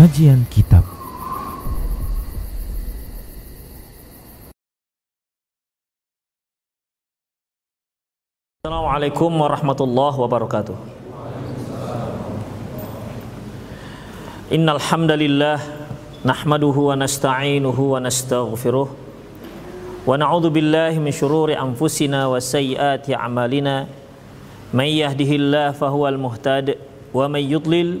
Kajian Kitab Assalamualaikum warahmatullahi wabarakatuh. Innal hamdalillah nahmaduhu wa nasta'inuhu wa nastaghfiruh wa na'udzu billahi min shururi anfusina wa sayyiati a'malina may yahdihillahu fahuwal muhtad wa may yudlil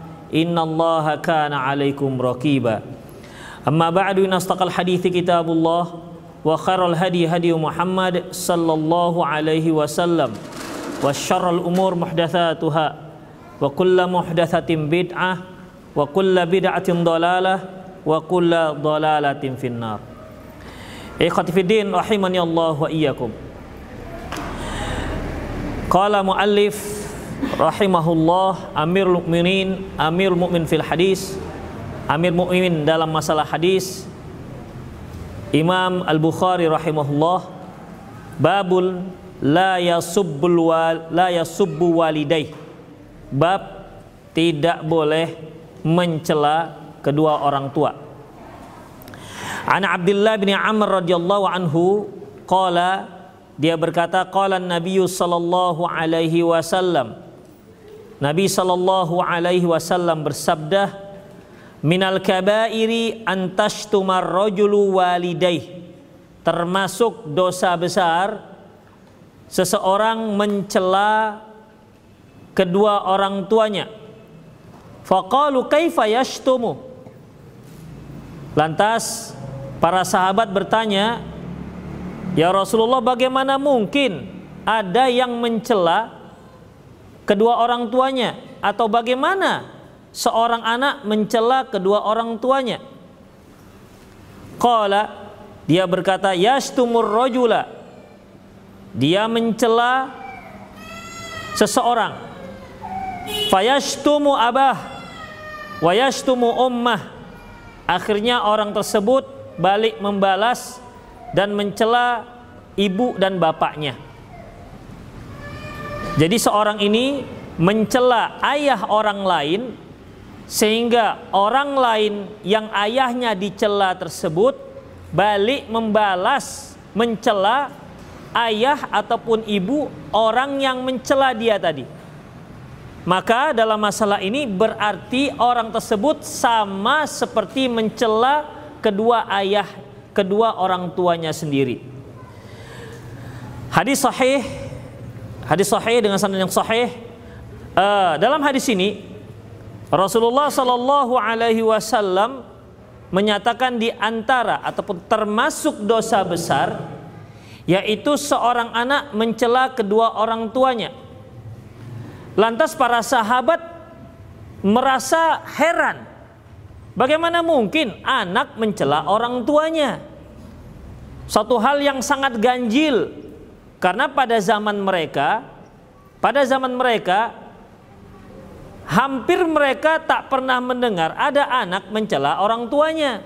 إن الله كان عليكم رقيبا أما بعد إن أصدق الحديث كتاب الله وخير الهدي هدي محمد صلى الله عليه وسلم وشر الأمور محدثاتها وكل محدثة بدعة وكل بدعة ضلالة وكل ضلالة في النار إخوتي في الدين رحمني الله وإياكم قال مؤلف rahimahullah Amir Mukminin Amir Mukmin fil hadis Amir Mukmin dalam masalah hadis Imam Al-Bukhari rahimahullah babul la yasubbul wal, la yasubbu walidai bab tidak boleh mencela kedua orang tua. An Abdullah bin Amr radhiyallahu anhu qala dia berkata qala an sallallahu alaihi wasallam Nabi sallallahu alaihi wasallam bersabda minal kabairi antashtumar rajulu walidaih termasuk dosa besar seseorang mencela kedua orang tuanya. Faqalu kaifa yashtumu? Lantas para sahabat bertanya ya Rasulullah bagaimana mungkin ada yang mencela kedua orang tuanya? Atau bagaimana seorang anak mencela kedua orang tuanya. Qala dia berkata yastumur rajula dia mencela seseorang. Fayashtumu abah wa yashtumu ummah. Akhirnya orang tersebut balik membalas dan mencela ibu dan bapaknya jadi seorang ini mencela ayah orang lain sehingga orang lain yang ayahnya dicela tersebut balik membalas mencela ayah ataupun ibu orang yang mencela dia tadi. Maka dalam masalah ini berarti orang tersebut sama seperti mencela kedua ayah, kedua orang tuanya sendiri. Hadis sahih, hadis sahih dengan sanad yang sahih. Uh, dalam hadis ini Rasulullah Shallallahu Alaihi Wasallam menyatakan di antara ataupun termasuk dosa besar yaitu seorang anak mencela kedua orang tuanya. Lantas para sahabat merasa heran, bagaimana mungkin anak mencela orang tuanya? Satu hal yang sangat ganjil karena pada zaman mereka, pada zaman mereka hampir mereka tak pernah mendengar ada anak mencela orang tuanya.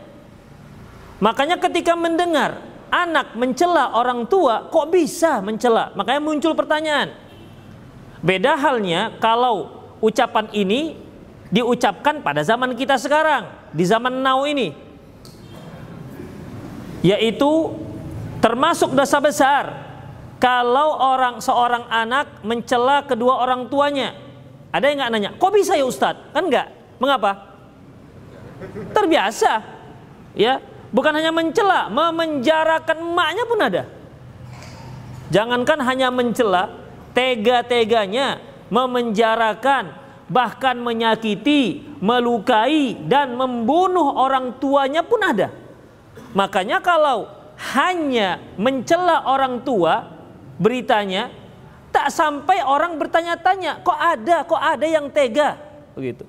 Makanya ketika mendengar anak mencela orang tua, kok bisa mencela? Makanya muncul pertanyaan. Beda halnya kalau ucapan ini diucapkan pada zaman kita sekarang, di zaman now ini. Yaitu termasuk dosa besar kalau orang seorang anak mencela kedua orang tuanya ada yang nggak nanya, kok bisa ya Ustadz? Kan nggak. Mengapa? Terbiasa. Ya, bukan hanya mencela, memenjarakan emaknya pun ada. Jangankan hanya mencela, tega-teganya memenjarakan, bahkan menyakiti, melukai dan membunuh orang tuanya pun ada. Makanya kalau hanya mencela orang tua beritanya tak sampai orang bertanya-tanya, kok ada, kok ada yang tega begitu.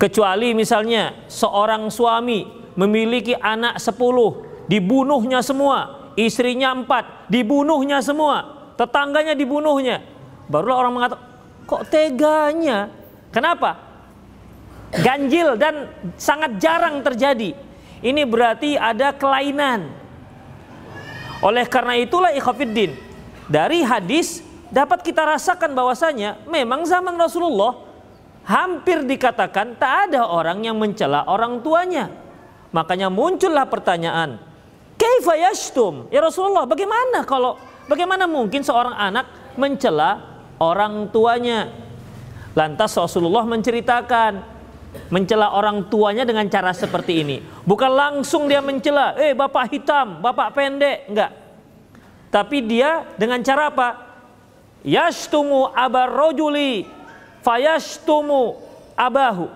Kecuali misalnya seorang suami memiliki anak sepuluh, dibunuhnya semua, istrinya empat, dibunuhnya semua, tetangganya dibunuhnya. Barulah orang mengatakan, kok teganya? Kenapa? Ganjil dan sangat jarang terjadi. Ini berarti ada kelainan. Oleh karena itulah ikhafiddin, dari hadis dapat kita rasakan bahwasanya memang zaman Rasulullah hampir dikatakan tak ada orang yang mencela orang tuanya. Makanya muncullah pertanyaan, "Kaifa yashtum?" Ya Rasulullah, bagaimana kalau bagaimana mungkin seorang anak mencela orang tuanya? Lantas Rasulullah menceritakan mencela orang tuanya dengan cara seperti ini. Bukan langsung dia mencela, "Eh, bapak hitam, bapak pendek." Enggak. Tapi dia dengan cara apa? Yashtumu abar rojuli fayashtumu abahu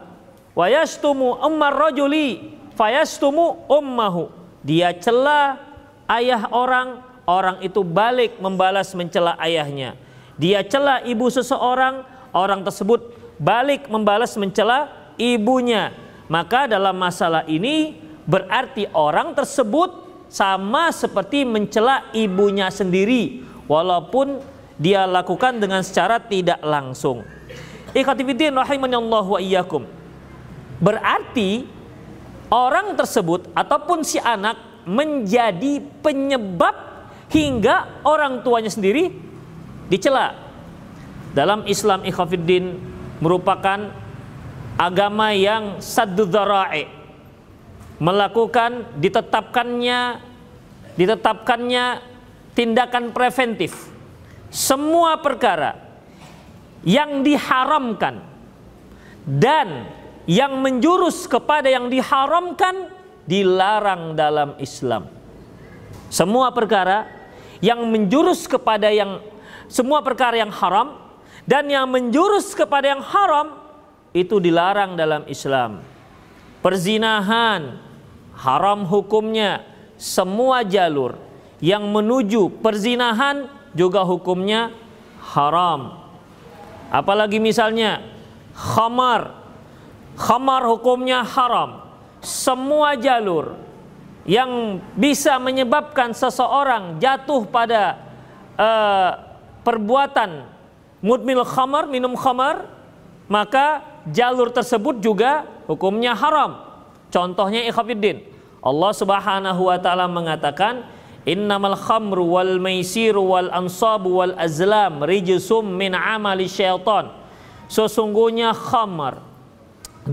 wa yashtumu ummar rajuli fayashtumu ummahu dia cela ayah orang orang itu balik membalas mencela ayahnya dia cela ibu seseorang orang tersebut balik membalas mencela ibunya maka dalam masalah ini berarti orang tersebut sama seperti mencela ibunya sendiri walaupun dia lakukan dengan secara tidak langsung Allah wa iyyakum. Berarti orang tersebut ataupun si anak menjadi penyebab hingga orang tuanya sendiri dicela. Dalam Islam ikhwatifiddin merupakan agama yang saddu melakukan ditetapkannya ditetapkannya tindakan preventif semua perkara yang diharamkan dan yang menjurus kepada yang diharamkan dilarang dalam Islam. Semua perkara yang menjurus kepada yang semua perkara yang haram dan yang menjurus kepada yang haram itu dilarang dalam Islam. Perzinahan haram hukumnya semua jalur yang menuju perzinahan juga hukumnya haram Apalagi misalnya khamar. Khamar hukumnya haram. Semua jalur yang bisa menyebabkan seseorang jatuh pada uh, perbuatan mudmil khamar, minum khamar, maka jalur tersebut juga hukumnya haram. Contohnya ikhafidin. Allah Subhanahu wa taala mengatakan Innamal khamru wal maisiru wal ansabu wal azlam rijsum min amali syaitan. Sesungguhnya khamar,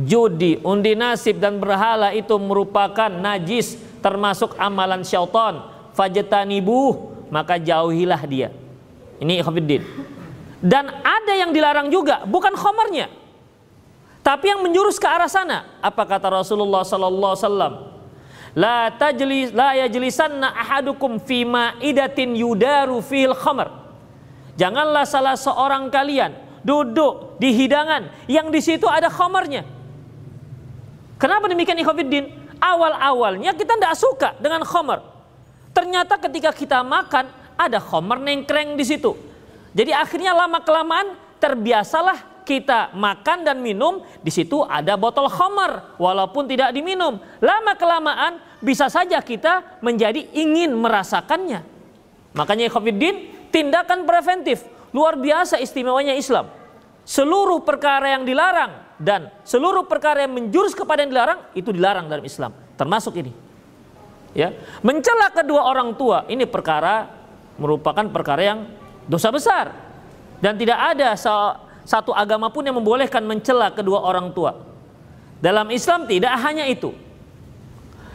judi, undi nasib dan berhala itu merupakan najis termasuk amalan syaitan. Fajtanibuh, maka jauhilah dia. Ini ikhwatiddin. Dan ada yang dilarang juga, bukan khamarnya. Tapi yang menjurus ke arah sana. Apa kata Rasulullah sallallahu alaihi wasallam? la tajlis la yajlisanna ahadukum fi ma'idatin yudaru fil khamr. Janganlah salah seorang kalian duduk di hidangan yang di situ ada khamarnya. Kenapa demikian ikhwatiddin? Awal-awalnya kita tidak suka dengan khamar. Ternyata ketika kita makan ada khamar nengkreng di situ. Jadi akhirnya lama kelamaan terbiasalah kita makan dan minum, di situ ada botol khamar walaupun tidak diminum. Lama kelamaan bisa saja kita menjadi ingin merasakannya. Makanya Khofiddin tindakan preventif luar biasa istimewanya Islam. Seluruh perkara yang dilarang dan seluruh perkara yang menjurus kepada yang dilarang itu dilarang dalam Islam, termasuk ini. Ya, mencela kedua orang tua ini perkara merupakan perkara yang dosa besar dan tidak ada satu agama pun yang membolehkan mencela kedua orang tua. Dalam Islam tidak hanya itu.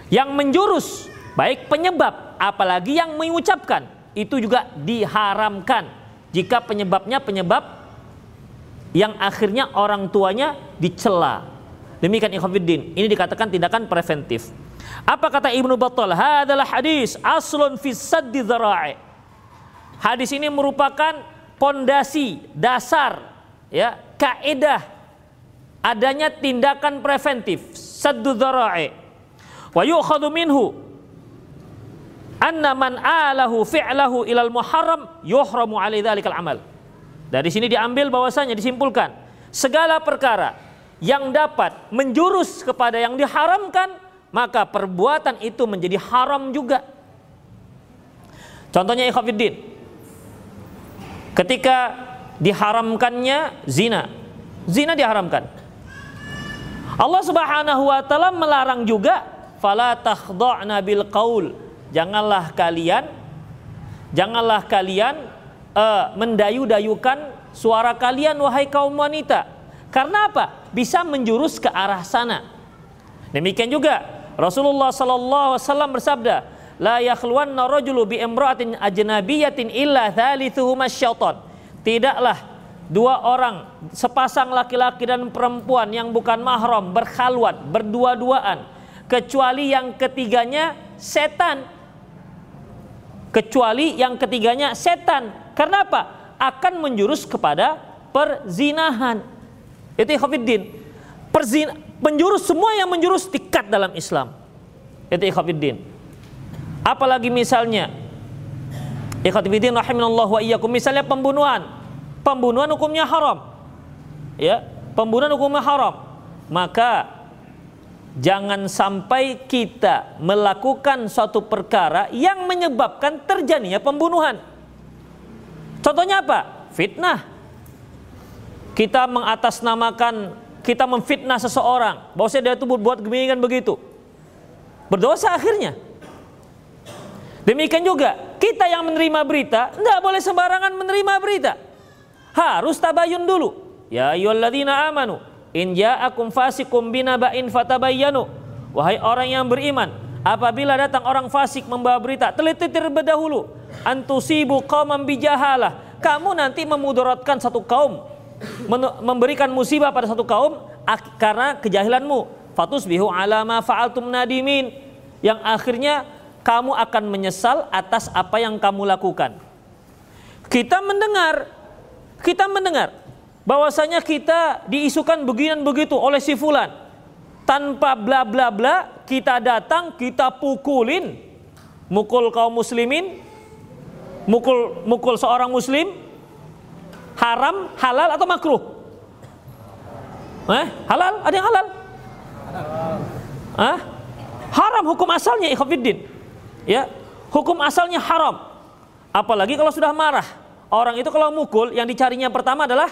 Yang menjurus, baik penyebab, apalagi yang mengucapkan, itu juga diharamkan. Jika penyebabnya penyebab yang akhirnya orang tuanya dicela. Demikian ikhwafiddin. Ini dikatakan tindakan preventif. Apa kata Ibnu Battal? Hadalah hadis aslun fi saddi. Hadis ini merupakan pondasi dasar ya kaidah adanya tindakan preventif saddu dzara'i wa yu'khadhu minhu anna man alahu fi'lahu ilal muharram yuhramu alaihi dzalikal amal. Dari sini diambil bahwasanya disimpulkan segala perkara yang dapat menjurus kepada yang diharamkan maka perbuatan itu menjadi haram juga. Contohnya ikhwatiddin. Ketika diharamkannya zina. Zina diharamkan. Allah Subhanahu wa taala melarang juga fala takhda'na bil qaul janganlah kalian janganlah kalian uh, mendayu-dayukan suara kalian wahai kaum wanita. Karena apa? Bisa menjurus ke arah sana. Demikian juga Rasulullah sallallahu alaihi wasallam bersabda, "La yakhluwanna rajulu bi imra'atin ajnabiyatin illa thalithuhuma syaitan." Tidaklah dua orang sepasang laki-laki dan perempuan yang bukan mahram berkhalwat berdua-duaan kecuali yang ketiganya setan kecuali yang ketiganya setan. Karena apa? Akan menjurus kepada perzinahan. Itu ikhwafiddin. Perzin penjurus semua yang menjurus tikat dalam Islam. Itu ikhwafiddin. Apalagi misalnya ikhwafiddin rahimanallah wa iyyakum misalnya pembunuhan. Pembunuhan hukumnya haram. Ya, pembunuhan hukumnya haram. Maka jangan sampai kita melakukan suatu perkara yang menyebabkan terjadinya pembunuhan. Contohnya apa? Fitnah. Kita mengatasnamakan, kita memfitnah seseorang, bahwa dia itu buat geminingan begitu. Berdosa akhirnya. Demikian juga kita yang menerima berita, tidak boleh sembarangan menerima berita. Harus tabayun dulu. Ya ayyuhalladzina amanu In ja'akum fasikum binaba'in fatabayyanu. Wahai orang yang beriman, apabila datang orang fasik membawa berita, teliti terlebih dahulu. Antusibu qauman bijahalah. Kamu nanti memudaratkan satu kaum, memberikan musibah pada satu kaum karena kejahilanmu. Fatusbihu ala ma fa'altum nadimin. Yang akhirnya kamu akan menyesal atas apa yang kamu lakukan. Kita mendengar, kita mendengar bahwasanya kita diisukan beginian begitu oleh si fulan. Tanpa bla bla bla, kita datang, kita pukulin, mukul kaum muslimin, mukul mukul seorang muslim, haram, halal atau makruh? Eh, halal? Ada yang halal? Ah? Haram hukum asalnya ikhwafiddin. Ya, hukum asalnya haram. Apalagi kalau sudah marah. Orang itu kalau mukul yang dicarinya pertama adalah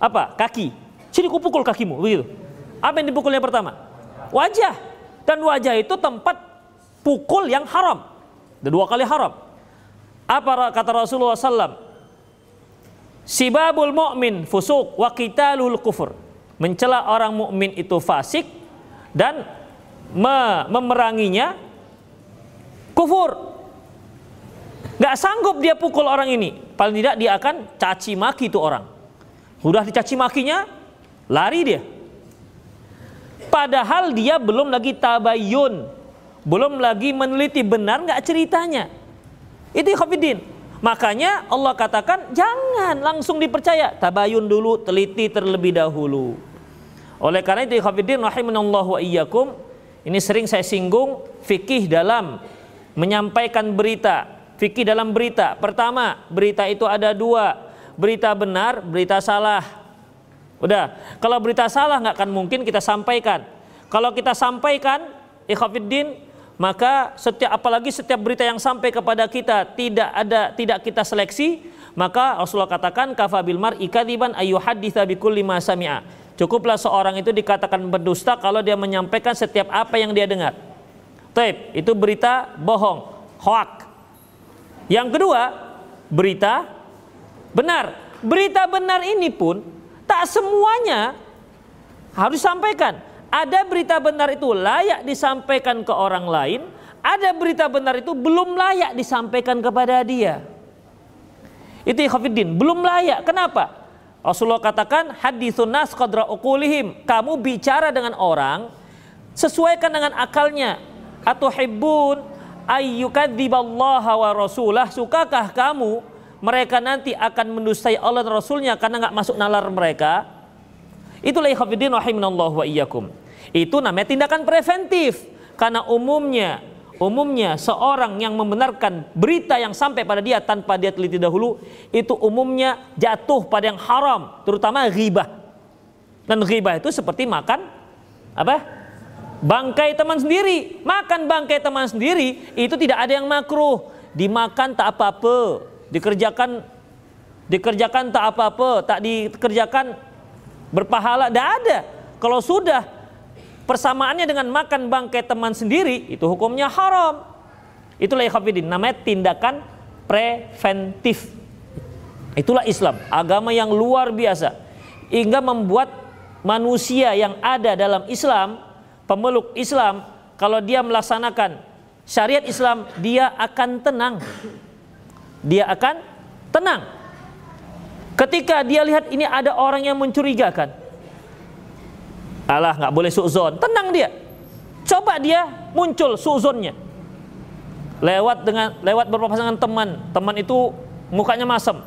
apa? Kaki. Sini kupukul kakimu, begitu. Apa yang dipukulnya pertama? Wajah. Dan wajah itu tempat pukul yang haram. Dan dua kali haram. Apa kata Rasulullah SAW? Sibabul mu'min fusuk wa qitalul kufur. Mencela orang mukmin itu fasik dan me memeranginya kufur. Gak sanggup dia pukul orang ini. Paling tidak dia akan caci maki itu orang. Sudah dicaci makinya, lari dia. Padahal dia belum lagi tabayun, belum lagi meneliti benar nggak ceritanya. Itu khafidin. Makanya Allah katakan jangan langsung dipercaya, tabayun dulu, teliti terlebih dahulu. Oleh karena itu khafidin rahimanallahu wa iyyakum, ini sering saya singgung fikih dalam menyampaikan berita. Fikih dalam berita. Pertama, berita itu ada dua berita benar, berita salah. Udah, kalau berita salah nggak akan mungkin kita sampaikan. Kalau kita sampaikan, ikhafidin, maka setiap apalagi setiap berita yang sampai kepada kita tidak ada tidak kita seleksi, maka Rasulullah katakan kafabil mar ikadiban ayyuhaditsa bikulli ma sami'a. Cukuplah seorang itu dikatakan berdusta kalau dia menyampaikan setiap apa yang dia dengar. Taib, itu berita bohong, hoak. Yang kedua, berita benar. Berita benar ini pun tak semuanya harus disampaikan. Ada berita benar itu layak disampaikan ke orang lain, ada berita benar itu belum layak disampaikan kepada dia. Itu ikhafidin, belum layak. Kenapa? Rasulullah katakan hadithun nas qadra. Kamu bicara dengan orang sesuaikan dengan akalnya. Atau hibbun ayyukadziballaha wa rasulah sukakah kamu mereka nanti akan mendustai Allah dan Rasulnya karena nggak masuk nalar mereka? Itulah ikhafidin rahimanallahu wa iyyakum. Itu namanya tindakan preventif. Karena umumnya umumnya seorang yang membenarkan berita yang sampai pada dia tanpa dia teliti dahulu itu umumnya jatuh pada yang haram terutama ghibah. Dan ghibah itu seperti makan apa bangkai teman sendiri makan bangkai teman sendiri itu tidak ada yang makruh dimakan tak apa-apa dikerjakan dikerjakan tak apa-apa, tak dikerjakan berpahala, tidak ada. Kalau sudah persamaannya dengan makan bangkai teman sendiri, itu hukumnya haram. Itulah ikhafidin, namanya tindakan preventif. Itulah Islam, agama yang luar biasa. Hingga membuat manusia yang ada dalam Islam, pemeluk Islam, kalau dia melaksanakan syariat Islam, dia akan tenang dia akan tenang. Ketika dia lihat ini ada orang yang mencurigakan. Alah nggak boleh suzon, tenang dia. Coba dia muncul suzonnya. Lewat dengan lewat berpasangan teman, teman itu mukanya masam.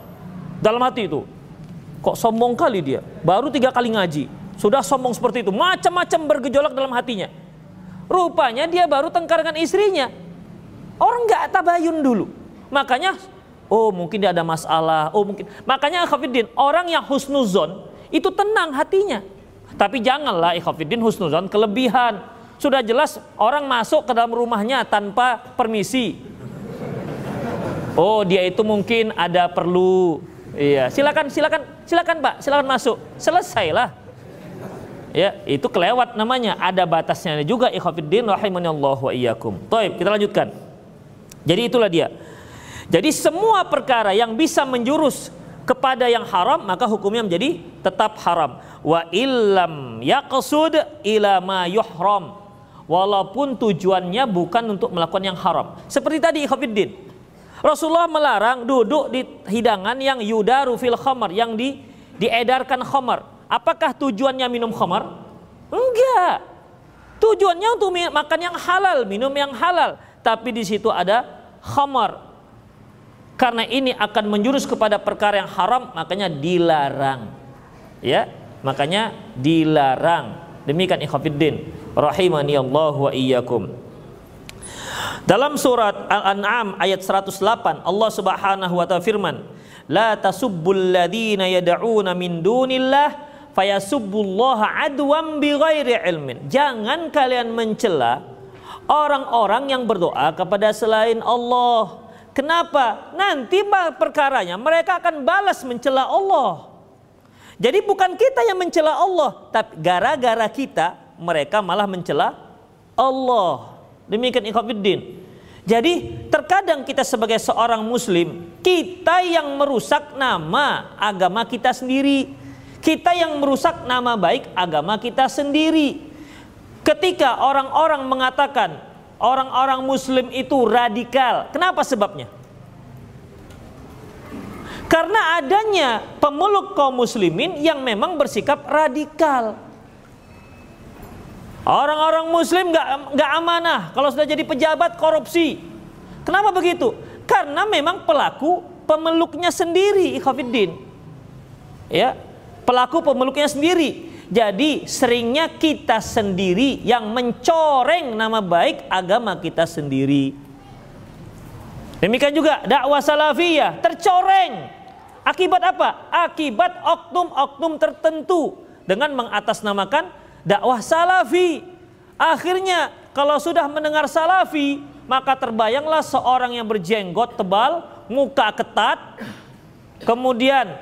Dalam hati itu, kok sombong kali dia. Baru tiga kali ngaji, sudah sombong seperti itu. Macam-macam bergejolak dalam hatinya. Rupanya dia baru tengkar dengan istrinya. Orang nggak tabayun dulu. Makanya Oh mungkin dia ada masalah. Oh mungkin. Makanya Khafidin orang yang husnuzon itu tenang hatinya. Tapi janganlah Khafidin husnuzon kelebihan. Sudah jelas orang masuk ke dalam rumahnya tanpa permisi. Oh dia itu mungkin ada perlu. Iya silakan silakan silakan pak silakan masuk. Selesailah. Ya itu kelewat namanya. Ada batasnya juga ikhafidin rahimahullah wa iyyakum. Taib kita lanjutkan. Jadi itulah dia. Jadi semua perkara yang bisa menjurus kepada yang haram maka hukumnya menjadi tetap haram. Wa illam yaqsud ila ma yuhram. Walaupun tujuannya bukan untuk melakukan yang haram. Seperti tadi Ikhafiddin. Rasulullah melarang duduk di hidangan yang yudaru fil khamar, yang di, diedarkan khamar. Apakah tujuannya minum khamar? Enggak. Tujuannya untuk makan yang halal, minum yang halal. Tapi di situ ada khamar, karena ini akan menjurus kepada perkara yang haram makanya dilarang ya makanya dilarang demikian ikhafidin rahimani Allah wa iyyakum dalam surat Al-An'am ayat 108 Allah Subhanahu wa taala firman la tasubbul ladzina yad'una min dunillah fayasubbullaha adwam bighairi ilmin jangan kalian mencela orang-orang yang berdoa kepada selain Allah Kenapa? Nanti perkaranya mereka akan balas mencela Allah. Jadi bukan kita yang mencela Allah, tapi gara-gara kita mereka malah mencela Allah. Demikian ikhwatiddin. Jadi terkadang kita sebagai seorang muslim, kita yang merusak nama agama kita sendiri. Kita yang merusak nama baik agama kita sendiri. Ketika orang-orang mengatakan orang-orang muslim itu radikal. Kenapa sebabnya? Karena adanya pemeluk kaum muslimin yang memang bersikap radikal. Orang-orang muslim gak, gak amanah kalau sudah jadi pejabat korupsi. Kenapa begitu? Karena memang pelaku pemeluknya sendiri, ikhafidin. Ya, pelaku pemeluknya sendiri. Jadi seringnya kita sendiri yang mencoreng nama baik agama kita sendiri. Demikian juga dakwah salafiyah tercoreng. Akibat apa? Akibat oknum-oknum tertentu dengan mengatasnamakan dakwah salafi. Akhirnya kalau sudah mendengar salafi, maka terbayanglah seorang yang berjenggot tebal, muka ketat, kemudian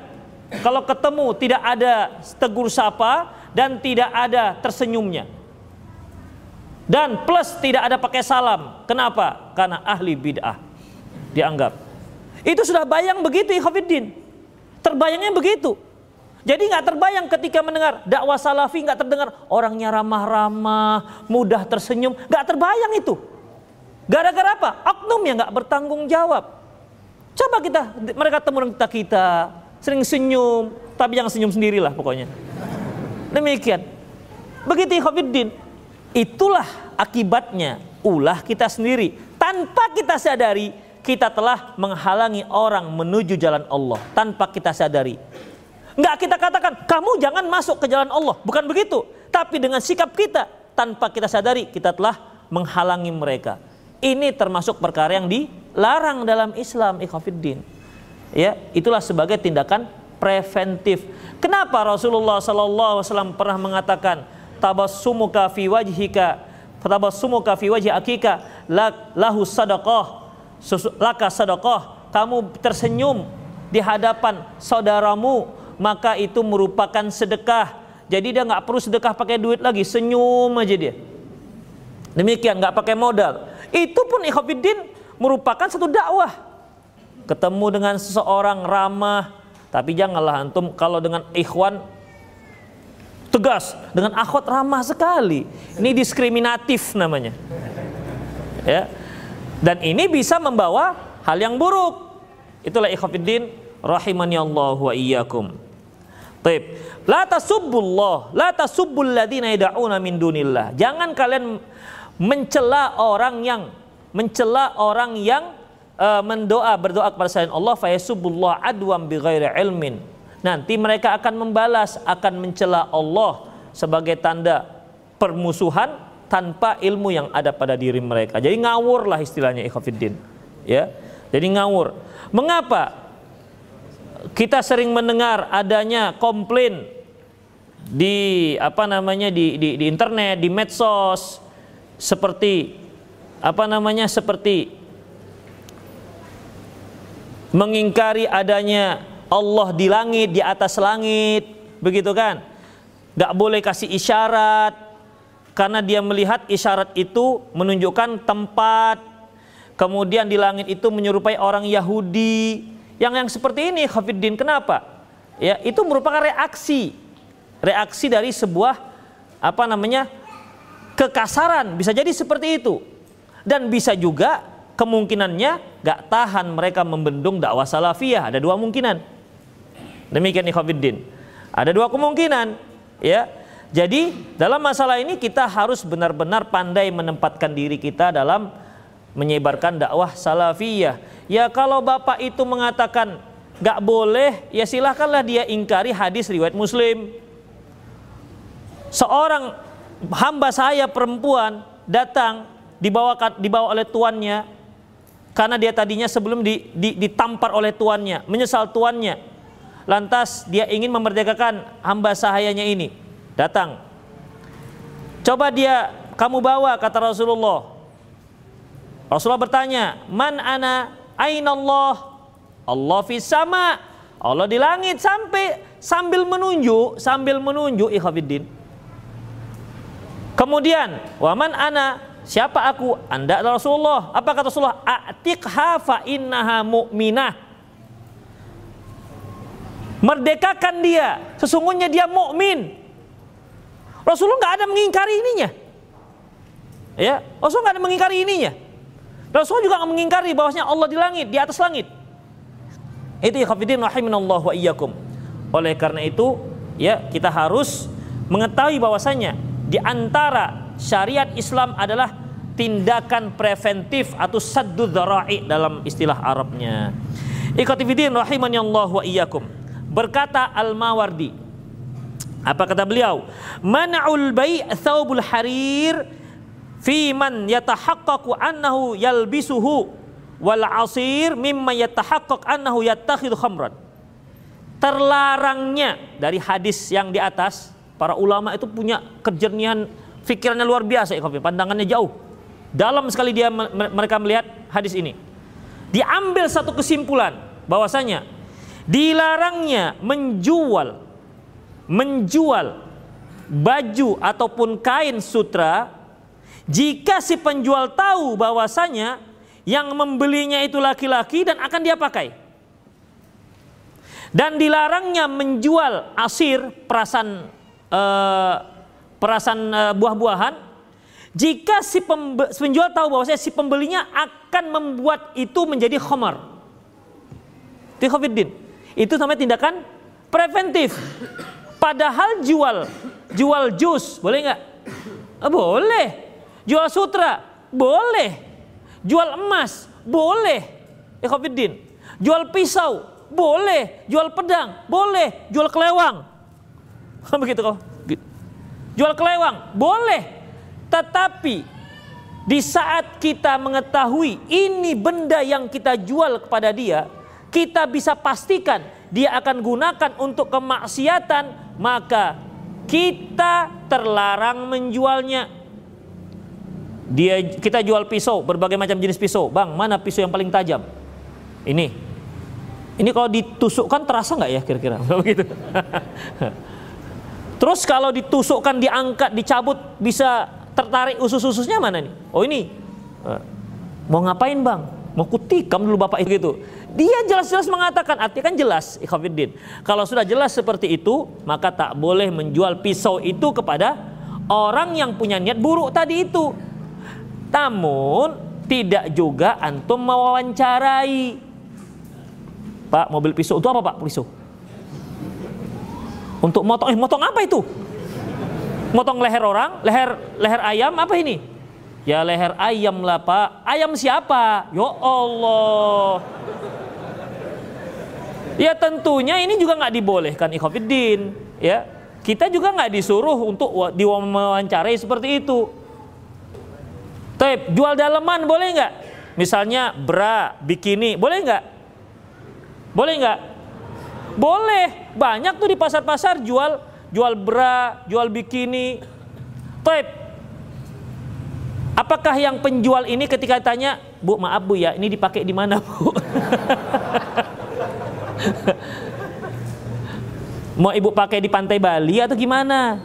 kalau ketemu tidak ada tegur sapa, dan tidak ada tersenyumnya. Dan plus tidak ada pakai salam. Kenapa? Karena ahli bid'ah dianggap. Itu sudah bayang begitu Ikhwanuddin. Terbayangnya begitu. Jadi nggak terbayang ketika mendengar dakwah salafi nggak terdengar orangnya ramah-ramah, mudah tersenyum, nggak terbayang itu. Gara-gara apa? Oknum yang nggak bertanggung jawab. Coba kita mereka temu kita kita sering senyum, tapi jangan senyum sendirilah pokoknya. Demikian. Begitu Khofiddin. Itulah akibatnya ulah kita sendiri. tanpa kita sadari kita telah menghalangi orang menuju jalan Allah tanpa kita sadari. Enggak kita katakan kamu jangan masuk ke jalan Allah, bukan begitu. Tapi dengan sikap kita tanpa kita sadari kita telah menghalangi mereka. Ini termasuk perkara yang dilarang dalam Islam, ikhafidin. Ya, itulah sebagai tindakan preventif. Kenapa Rasulullah sallallahu alaihi wasallam pernah mengatakan tabassumuka fi wajhika tabassumuka fi wajhi akika lahu sadaqah laka sadaqah, kamu tersenyum di hadapan saudaramu, maka itu merupakan sedekah. Jadi dia nggak perlu sedekah pakai duit lagi, senyum aja dia. Demikian nggak pakai modal. Itu pun ikhwatiddin merupakan satu dakwah. Ketemu dengan seseorang ramah, tapi janganlah antum kalau dengan ikhwan tegas, dengan akhwat ramah sekali. Ini diskriminatif namanya. Ya. Dan ini bisa membawa hal yang buruk. Itulah ikhwatiddin rahimani Allah wa iyyakum. Baik. La tasubbullah, la tasubbul ladina yad'una min dunillah. Jangan kalian mencela orang yang mencela orang yang uh, mendoa berdoa kepada selain Allah fa yasubbullah adwam bighairi ilmin. Nanti mereka akan membalas, akan mencela Allah sebagai tanda permusuhan tanpa ilmu yang ada pada diri mereka. Jadi ngawur lah istilahnya ikhafidin. Ya. Jadi ngawur. Mengapa? Kita sering mendengar adanya komplain di apa namanya di, di, di internet, di medsos seperti apa namanya seperti mengingkari adanya Allah di langit, di atas langit, begitu kan? Gak boleh kasih isyarat, karena dia melihat isyarat itu menunjukkan tempat. Kemudian di langit itu menyerupai orang Yahudi. Yang yang seperti ini Khafiddin kenapa? Ya itu merupakan reaksi. Reaksi dari sebuah apa namanya kekasaran. Bisa jadi seperti itu. Dan bisa juga kemungkinannya gak tahan mereka membendung dakwah salafiyah. Ada dua kemungkinan demikian Khafiddin ada dua kemungkinan ya. Jadi dalam masalah ini kita harus benar-benar pandai menempatkan diri kita dalam menyebarkan dakwah salafiyah. Ya kalau bapak itu mengatakan gak boleh, ya silahkanlah dia ingkari hadis riwayat Muslim. Seorang hamba saya perempuan datang dibawa dibawa oleh tuannya karena dia tadinya sebelum di, di, ditampar oleh tuannya, menyesal tuannya. Lantas dia ingin memerdekakan hamba sahayanya ini datang. Coba dia kamu bawa kata Rasulullah. Rasulullah bertanya, "Man ana? Aina Allah?" Allah fi sama. Allah di langit sampai sambil menunjuk, sambil menunjuk ikhwatiddin. Kemudian, "Wa man ana?" Siapa aku? Anda adalah Rasulullah. Apa kata Rasulullah? Atiqha fa innaha mu'minah. Merdekakan dia. Sesungguhnya dia mukmin. Rasulullah nggak ada mengingkari ininya. Ya, Rasulullah nggak ada mengingkari ininya. Rasulullah juga nggak mengingkari bahwasanya Allah di langit, di atas langit. Itu ya khafidin rahiminallah wa iyyakum. Oleh karena itu, ya kita harus mengetahui bahwasanya di antara syariat Islam adalah tindakan preventif atau saddu dzara'i dalam istilah Arabnya. Ikhwatifidin rahimani wa iyyakum. Berkata Al-Mawardi apa kata beliau? Man'ul bai' thawbul harir fi man yatahaqqaqu annahu yalbisuhu wal asir mimma yatahaqqaq annahu yattakhidhu khamran. Terlarangnya dari hadis yang di atas, para ulama itu punya kejernihan pikirannya luar biasa ya, pandangannya jauh. Dalam sekali dia mereka melihat hadis ini. Diambil satu kesimpulan bahwasanya dilarangnya menjual menjual baju ataupun kain sutra jika si penjual tahu bahwasanya yang membelinya itu laki-laki dan akan dia pakai. Dan dilarangnya menjual asir perasan uh, perasan uh, buah-buahan jika si penjual tahu bahwasanya si pembelinya akan membuat itu menjadi khamar. Itu namanya tindakan preventif. Padahal jual jual jus boleh nggak? Ah, boleh. Jual sutra boleh. jual emas boleh. Ikhwatiddin. Jual pisau boleh, jual pedang boleh, jual kelewang. Begitu kok. Jual kelewang boleh. Tetapi di saat kita mengetahui ini benda yang kita jual kepada dia, kita bisa pastikan dia akan gunakan untuk kemaksiatan, maka kita terlarang menjualnya. Dia kita jual pisau, berbagai macam jenis pisau. Bang, mana pisau yang paling tajam? Ini. Ini kalau ditusukkan terasa nggak ya kira-kira? Begitu. Terus kalau ditusukkan, diangkat, dicabut, bisa tertarik usus-ususnya mana nih? Oh ini. Eh, mau ngapain bang? Mau kutikam dulu bapak itu gitu. Dia jelas-jelas mengatakan, artinya kan jelas, ikhwafiddin. Kalau sudah jelas seperti itu, maka tak boleh menjual pisau itu kepada orang yang punya niat buruk tadi itu. Namun tidak juga antum mewawancarai. Pak, mobil pisau itu apa Pak? Pisau. Untuk motong, eh motong apa itu? Motong leher orang, leher leher ayam apa ini? Ya leher ayam lah Pak. Ayam siapa? Ya Allah. Ya tentunya ini juga nggak dibolehkan ikhwafiddin. Ya kita juga nggak disuruh untuk diwawancarai seperti itu. Tapi jual daleman boleh nggak? Misalnya bra, bikini, boleh nggak? Boleh nggak? Boleh. Banyak tuh di pasar-pasar jual jual bra, jual bikini. Tapi apakah yang penjual ini ketika tanya, Bu maaf Bu ya, ini dipakai di mana Bu? Mau ibu pakai di pantai Bali atau gimana?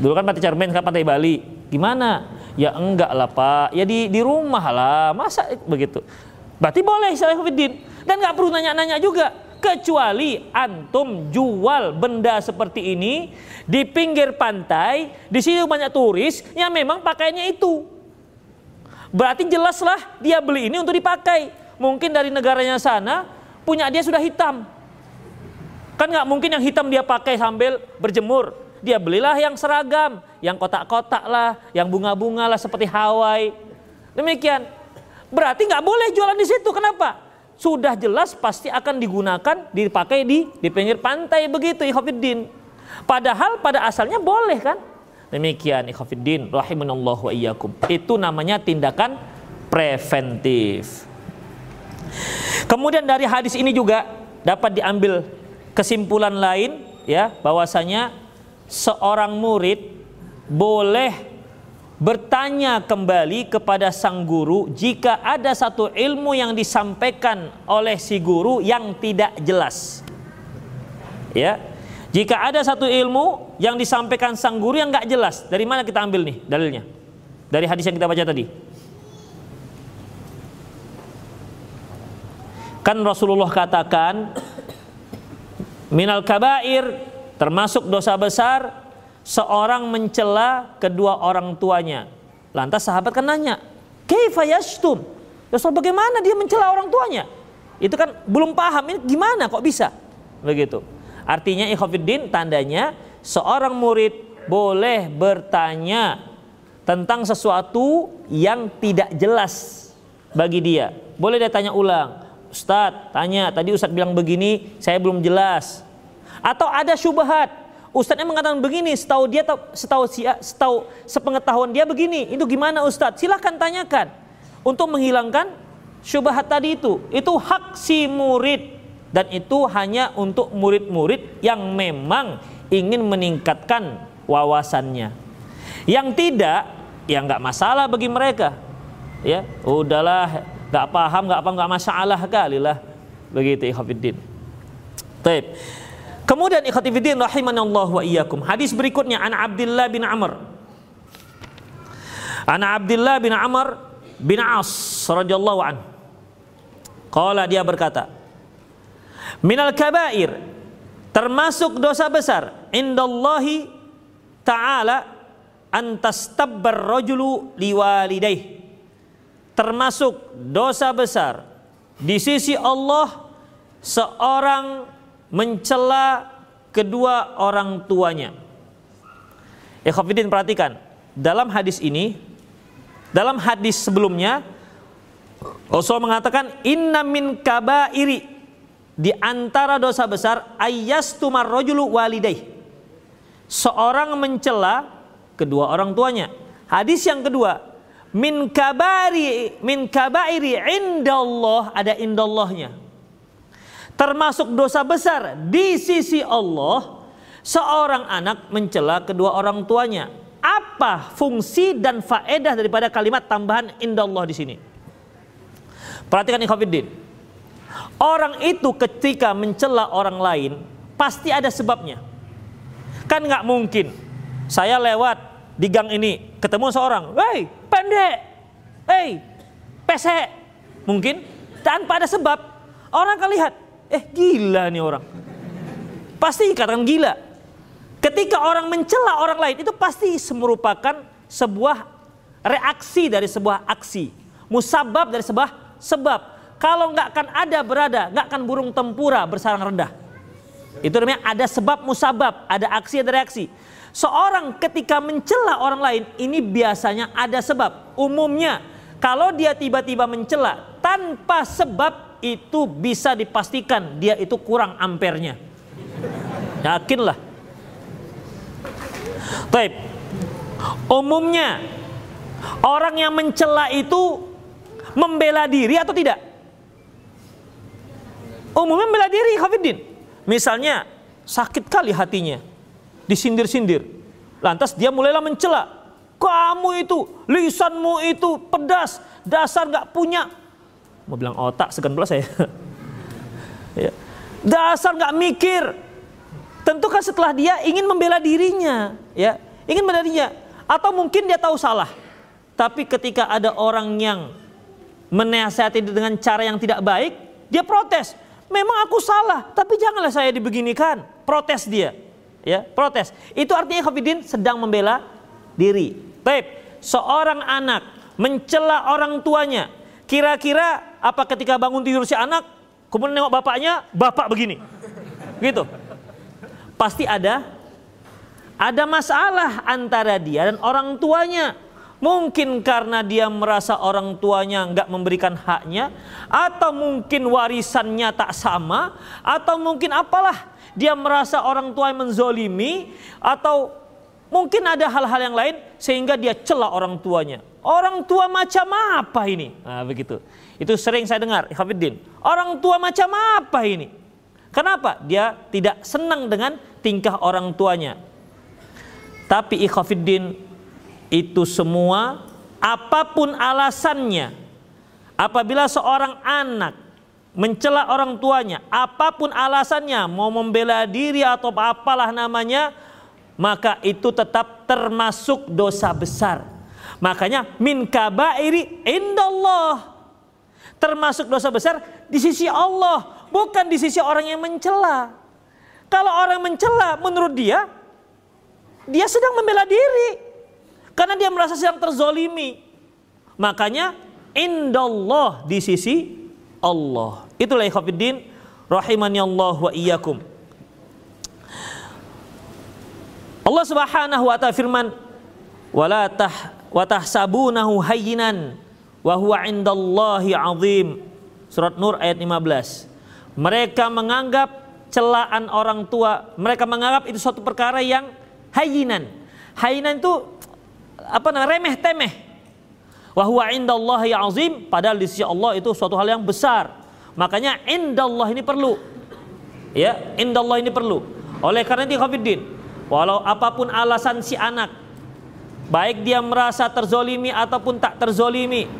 Dulu kan pantai Cermen kan pantai Bali. Gimana? Ya enggak lah pak, ya di, di rumah lah, masa begitu. Berarti boleh Salahuddin. Dan nggak perlu nanya-nanya juga. Kecuali antum jual benda seperti ini di pinggir pantai, di sini banyak turis yang memang pakainya itu. Berarti jelaslah dia beli ini untuk dipakai. Mungkin dari negaranya sana punya dia sudah hitam. Kan nggak mungkin yang hitam dia pakai sambil berjemur. Dia belilah yang seragam, yang kotak-kotak lah, yang bunga-bunga lah seperti Hawaii. Demikian. Berarti nggak boleh jualan di situ. Kenapa? Sudah jelas pasti akan digunakan, dipakai di di pinggir pantai begitu, ikhafidin. Padahal pada asalnya boleh kan? Demikian ikhafidin, rahimanallahu wa iyyakum. Itu namanya tindakan preventif. Kemudian dari hadis ini juga dapat diambil kesimpulan lain ya bahwasanya seorang murid boleh bertanya kembali kepada sang guru jika ada satu ilmu yang disampaikan oleh si guru yang tidak jelas. Ya. Jika ada satu ilmu yang disampaikan sang guru yang nggak jelas, dari mana kita ambil nih dalilnya? Dari hadis yang kita baca tadi. Kan Rasulullah katakan minal kabair Termasuk dosa besar seorang mencela kedua orang tuanya. Lantas sahabat kan nanya, "Kaifa yashtum?" Rasul bagaimana dia mencela orang tuanya? Itu kan belum paham ini gimana kok bisa? Begitu. Artinya ikhwafiddin tandanya seorang murid boleh bertanya tentang sesuatu yang tidak jelas bagi dia. Boleh dia tanya ulang. Ustadz, tanya, tadi Ustadz bilang begini, saya belum jelas. Atau ada syubhat. Ustadznya mengatakan begini, setahu dia setahu setahu sepengetahuan dia begini. Itu gimana Ustadz? Silahkan tanyakan untuk menghilangkan syubhat tadi itu. Itu hak si murid dan itu hanya untuk murid-murid yang memang ingin meningkatkan wawasannya. Yang tidak, ya nggak masalah bagi mereka. Ya, udahlah, nggak paham, nggak apa, nggak masalah kali lah. Begitu, Ikhwafiddin. Taib. Kemudian ikhtifidin rahimanallahu wa iyyakum. Hadis berikutnya an Abdullah bin Amr. An Abdullah bin Amr bin As radhiyallahu an. Qala dia berkata, "Minal kabair termasuk dosa besar indallahi ta'ala antastabbar rajulu liwalidayh." Termasuk dosa besar di sisi Allah seorang mencela kedua orang tuanya. Ikhwafidin perhatikan, dalam hadis ini, dalam hadis sebelumnya Rasul mengatakan inna min kabairi di antara dosa besar ayyastumar rajulu walidai. Seorang mencela kedua orang tuanya. Hadis yang kedua, min kabari min kabairi indallah ada indallahnya. Termasuk dosa besar di sisi Allah seorang anak mencela kedua orang tuanya. Apa fungsi dan faedah daripada kalimat tambahan indallah di sini? Perhatikan ikhwatiddin. Orang itu ketika mencela orang lain pasti ada sebabnya. Kan nggak mungkin saya lewat di gang ini ketemu seorang, "Hei, pendek. Hei, pesek." Mungkin tanpa ada sebab. Orang akan lihat, "Eh, gila nih orang." Pasti katakan gila. Ketika orang mencela orang lain itu pasti merupakan sebuah reaksi dari sebuah aksi, musabab dari sebuah sebab kalau nggak akan ada berada, nggak akan burung tempura bersarang rendah. Itu namanya ada sebab musabab, ada aksi, ada reaksi. Seorang ketika mencela orang lain, ini biasanya ada sebab. Umumnya, kalau dia tiba-tiba mencela tanpa sebab, itu bisa dipastikan dia itu kurang ampernya. Yakinlah. Baik. Umumnya, orang yang mencela itu membela diri atau tidak? Umumnya membela diri, Khafidin. Misalnya sakit kali hatinya, disindir-sindir. Lantas dia mulailah mencela. Kamu itu, lisanmu itu pedas, dasar gak punya. Mau bilang otak, segan pula saya. ya. Dasar gak mikir. Tentu kan setelah dia ingin membela dirinya, ya, ingin membela dirinya. Atau mungkin dia tahu salah. Tapi ketika ada orang yang menasihati dengan cara yang tidak baik, dia protes. Memang aku salah, tapi janganlah saya dibeginikan. Protes dia. Ya, protes. Itu artinya Khafidin sedang membela diri. Baik, seorang anak mencela orang tuanya. Kira-kira apa ketika bangun tidur si anak, kemudian nengok bapaknya, bapak begini. Gitu. Pasti ada ada masalah antara dia dan orang tuanya. Mungkin karena dia merasa orang tuanya nggak memberikan haknya, atau mungkin warisannya tak sama, atau mungkin apalah dia merasa orang tua menzolimi, atau mungkin ada hal-hal yang lain sehingga dia celah orang tuanya. Orang tua macam apa ini? Nah, begitu. Itu sering saya dengar, Hafiddin. Orang tua macam apa ini? Kenapa? Dia tidak senang dengan tingkah orang tuanya. Tapi ikhafiddin itu semua apa pun alasannya apabila seorang anak mencela orang tuanya apa pun alasannya mau membela diri atau apalah namanya maka itu tetap termasuk dosa besar makanya min kabairi indallah termasuk dosa besar di sisi Allah bukan di sisi orang yang mencela kalau orang mencela menurut dia dia sedang membela diri karena dia merasa sedang terzolimi. Makanya indallah di sisi Allah. Itulah ikhwafiddin rahimani Allah wa iyyakum. Allah Subhanahu wa taala firman wala tah wa tahsabunahu hayyinan wa huwa indallahi azim. Surat Nur ayat 15. Mereka menganggap celaan orang tua, mereka menganggap itu suatu perkara yang hayinan. Hayinan itu apa namanya remeh temeh. Wahwa indallah ya azim, padahal di sisi Allah itu suatu hal yang besar. Makanya indallah ini perlu. Ya, indallah ini perlu. Oleh karena itu Khafiddin, walau apa pun alasan si anak, baik dia merasa terzolimi ataupun tak terzolimi,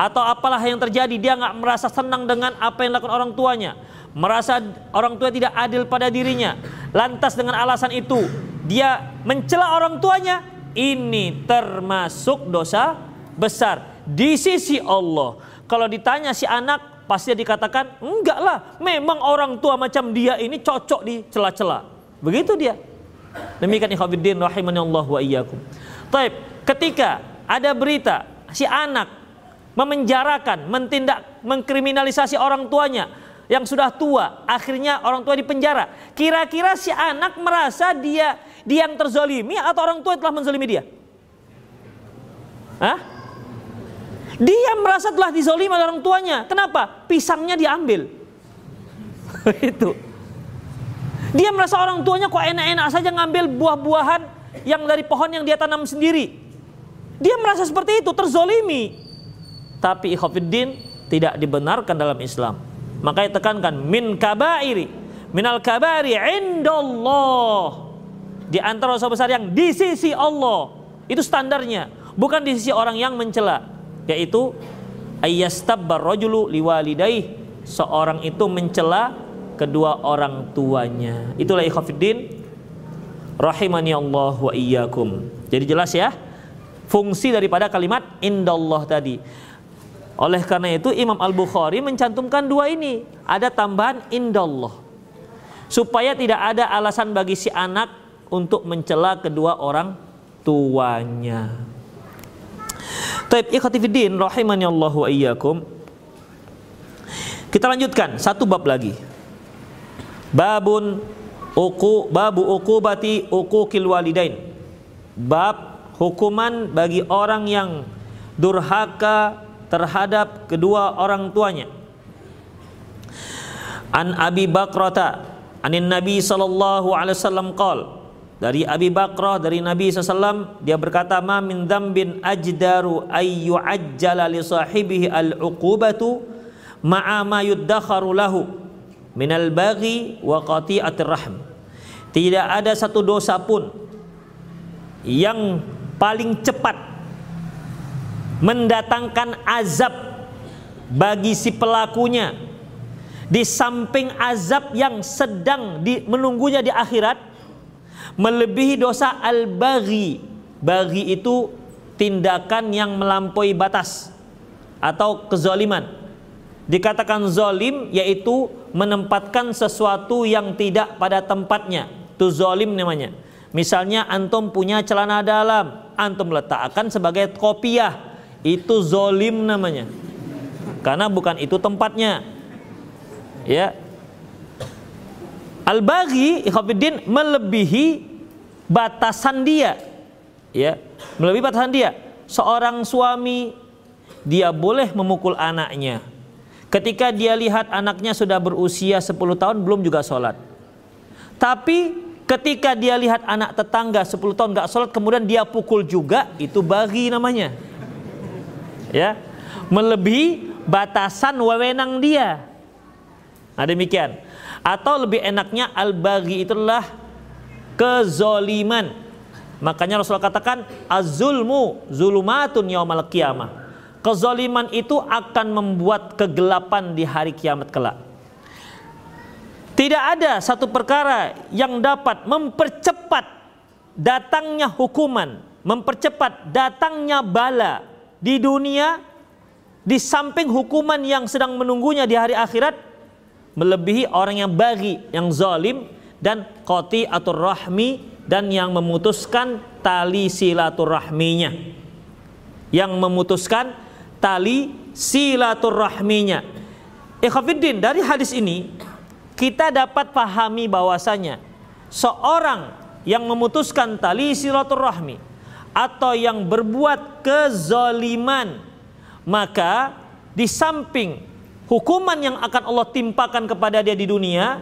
atau apalah yang terjadi, dia nggak merasa senang dengan apa yang dilakukan orang tuanya, merasa orang tua tidak adil pada dirinya, lantas dengan alasan itu dia mencela orang tuanya, ini termasuk dosa besar di sisi Allah. Kalau ditanya si anak pasti dikatakan enggak lah, memang orang tua macam dia ini cocok di celah-celah. Begitu dia. Demikian ikhwatiddin rahimani Allah wa iyyakum. Taib, ketika ada berita si anak memenjarakan, mentindak, mengkriminalisasi orang tuanya yang sudah tua, akhirnya orang tua dipenjara. Kira-kira si anak merasa dia dia yang terzolimi atau orang tua telah menzolimi dia? Hah? Dia merasa telah dizolimi oleh orang tuanya. Kenapa? Pisangnya diambil. itu. Dia merasa orang tuanya kok enak-enak saja ngambil buah-buahan yang dari pohon yang dia tanam sendiri. Dia merasa seperti itu, terzolimi. Tapi ikhafiddin tidak dibenarkan dalam Islam. Makanya tekankan min kabairi, minal kabari indallah. Di antara dosa besar yang di sisi Allah. Itu standarnya, bukan di sisi orang yang mencela, yaitu ayyastabbar rajulu liwalidayh. Seorang itu mencela kedua orang tuanya. Itulah ikhafiddin rahimani Allah wa iyyakum. Jadi jelas ya? fungsi daripada kalimat indallah tadi. Oleh karena itu Imam Al-Bukhari mencantumkan dua ini. Ada tambahan indallah. Supaya tidak ada alasan bagi si anak untuk mencela kedua orang tuanya. Taib ikhatifiddin rahimani Allah wa iyyakum. Kita lanjutkan satu bab lagi. Babun uku babu uqubati uquqil walidain. Bab hukuman bagi orang yang durhaka terhadap kedua orang tuanya. An Abi Bakrata anin Nabi sallallahu alaihi wasallam qol dari Abi Bakrah dari Nabi SAW dia berkata ma min dzambin ajdaru ay yu'ajjala li sahibihi al uqubatu ma'a ma yuddakharu lahu min al baghi wa qati'atir rahm tidak ada satu dosa pun yang paling cepat mendatangkan azab bagi si pelakunya di samping azab yang sedang di, menunggunya di akhirat melebihi dosa al-baghi. Baghi itu tindakan yang melampaui batas atau kezaliman. Dikatakan zalim yaitu menempatkan sesuatu yang tidak pada tempatnya. Itu zalim namanya. Misalnya antum punya celana dalam, antum letakkan sebagai kopiah, itu zolim namanya. Karena bukan itu tempatnya. Ya. Al-baghi ikhafidin melebihi batasan dia. Ya, melebihi batasan dia. Seorang suami dia boleh memukul anaknya. Ketika dia lihat anaknya sudah berusia 10 tahun belum juga sholat. Tapi Ketika dia lihat anak tetangga 10 tahun gak sholat kemudian dia pukul juga itu bagi namanya. Ya, melebihi batasan wewenang dia. Nah demikian. Atau lebih enaknya al-baghi itulah kezoliman. Makanya Rasulullah katakan az-zulmu zulumatun yaumal qiyamah. Kezoliman itu akan membuat kegelapan di hari kiamat kelak. Tidak ada satu perkara yang dapat mempercepat datangnya hukuman, mempercepat datangnya bala di dunia di samping hukuman yang sedang menunggunya di hari akhirat melebihi orang yang bagi, yang zalim dan qati atau rahmi dan yang memutuskan tali silaturahminya. Yang memutuskan tali silaturahminya. Ikhwafiddin dari hadis ini kita dapat pahami bahwasanya seorang yang memutuskan tali silaturahmi atau yang berbuat kezaliman maka di samping hukuman yang akan Allah timpakan kepada dia di dunia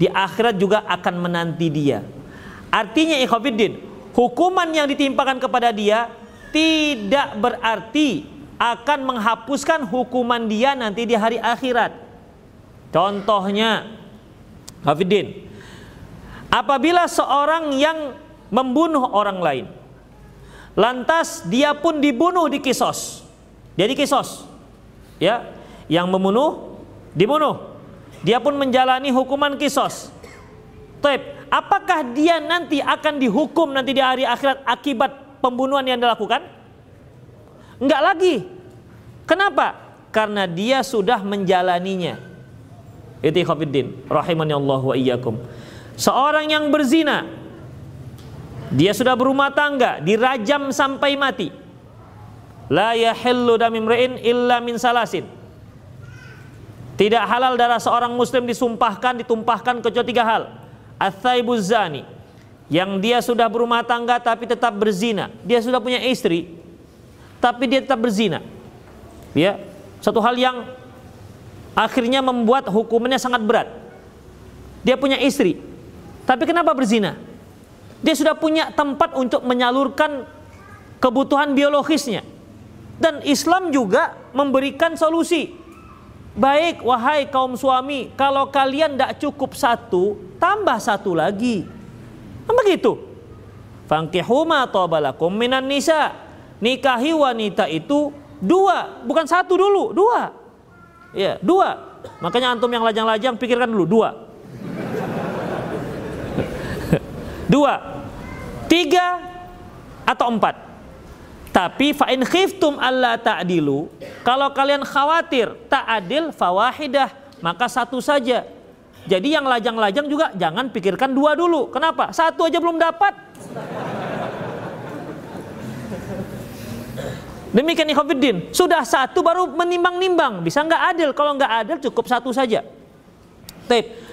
di akhirat juga akan menanti dia. Artinya ikhwafiddin hukuman yang ditimpakan kepada dia tidak berarti akan menghapuskan hukuman dia nanti di hari akhirat. Contohnya, Hafidin, apabila seorang yang membunuh orang lain, lantas dia pun dibunuh di kisos, jadi kisos, ya, yang membunuh dibunuh, dia pun menjalani hukuman kisos. Taib, apakah dia nanti akan dihukum nanti di hari akhirat akibat pembunuhan yang dilakukan? Enggak lagi. Kenapa? Karena dia sudah menjalaninya. Itu khafiddin rahimani Allah wa iyyakum. Seorang yang berzina dia sudah berumah tangga, dirajam sampai mati. La yahillu damimri'in illa min salasin. Tidak halal darah seorang muslim disumpahkan, ditumpahkan kecuali tiga hal. Athaibuz zani, yang dia sudah berumah tangga tapi tetap berzina. Dia sudah punya istri, tapi dia tetap berzina. Ya, satu hal yang akhirnya membuat hukumannya sangat berat. Dia punya istri, tapi kenapa berzina? Dia sudah punya tempat untuk menyalurkan kebutuhan biologisnya. Dan Islam juga memberikan solusi. Baik, wahai kaum suami, kalau kalian tidak cukup satu, tambah satu lagi. Kan begitu. Fankihu ma tabalakum minan nisa. Nikahi wanita itu dua, bukan satu dulu, dua. Ya, dua. Makanya antum yang lajang-lajang pikirkan dulu dua. Dua. Tiga atau empat. Tapi fa in khiftum alla ta'dilu, kalau kalian khawatir tak adil fawahidah, maka satu saja. Jadi yang lajang-lajang juga jangan pikirkan dua dulu. Kenapa? Satu aja belum dapat. Demikian ikhwafiddin. Sudah satu baru menimbang-nimbang. Bisa nggak adil? Kalau nggak adil cukup satu saja. Tape.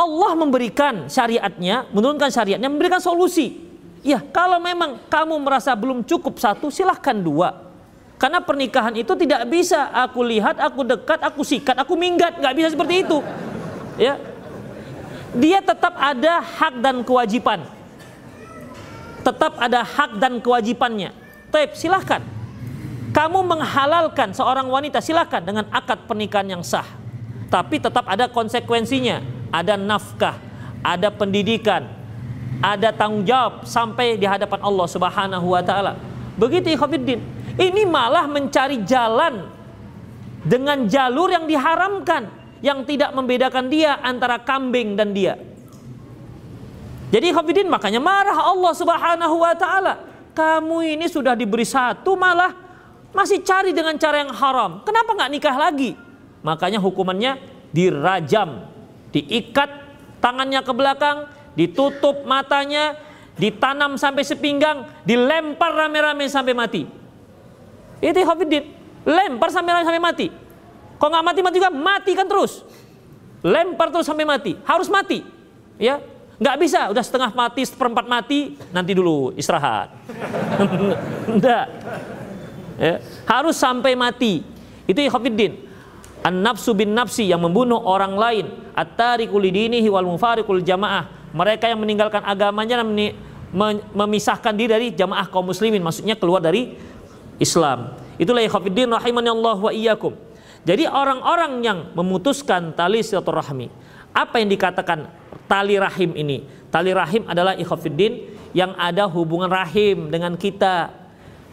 Allah memberikan syariatnya, menurunkan syariatnya, memberikan solusi. Ya, kalau memang kamu merasa belum cukup satu, silahkan dua. Karena pernikahan itu tidak bisa aku lihat, aku dekat, aku sikat, aku minggat, nggak bisa seperti itu. Ya, dia tetap ada hak dan kewajiban. Tetap ada hak dan kewajibannya. Taib, silahkan kamu menghalalkan seorang wanita silakan dengan akad pernikahan yang sah. Tapi tetap ada konsekuensinya, ada nafkah, ada pendidikan, ada tanggung jawab sampai di hadapan Allah Subhanahu wa taala. Begitu ikhwatiddin. Ini malah mencari jalan dengan jalur yang diharamkan yang tidak membedakan dia antara kambing dan dia. Jadi ikhwatiddin makanya marah Allah Subhanahu wa taala. Kamu ini sudah diberi satu malah masih cari dengan cara yang haram. Kenapa nggak nikah lagi? Makanya hukumannya dirajam, diikat tangannya ke belakang, ditutup matanya, ditanam sampai sepinggang, dilempar rame-rame sampai mati. Itu Hafidin, lempar sampai rame sampai mati. Kalau nggak mati mati juga matikan terus. Lempar terus sampai mati, harus mati. Ya, nggak bisa, udah setengah mati, seperempat mati, nanti dulu istirahat. Enggak. ya, harus sampai mati itu ikhwafiddin an-nafsu bin nafsi yang membunuh orang lain. At-tariku lidinihi wal mufariqul jamaah. Mereka yang meninggalkan agamanya dan memisahkan diri dari jamaah kaum muslimin. Maksudnya keluar dari Islam. Itulah ikhwafiddin rahimani Allah wa iyyakum. Jadi orang-orang yang memutuskan tali silaturahmi apa yang dikatakan tali rahim ini? Tali rahim adalah ikhwafiddin yang ada hubungan rahim dengan kita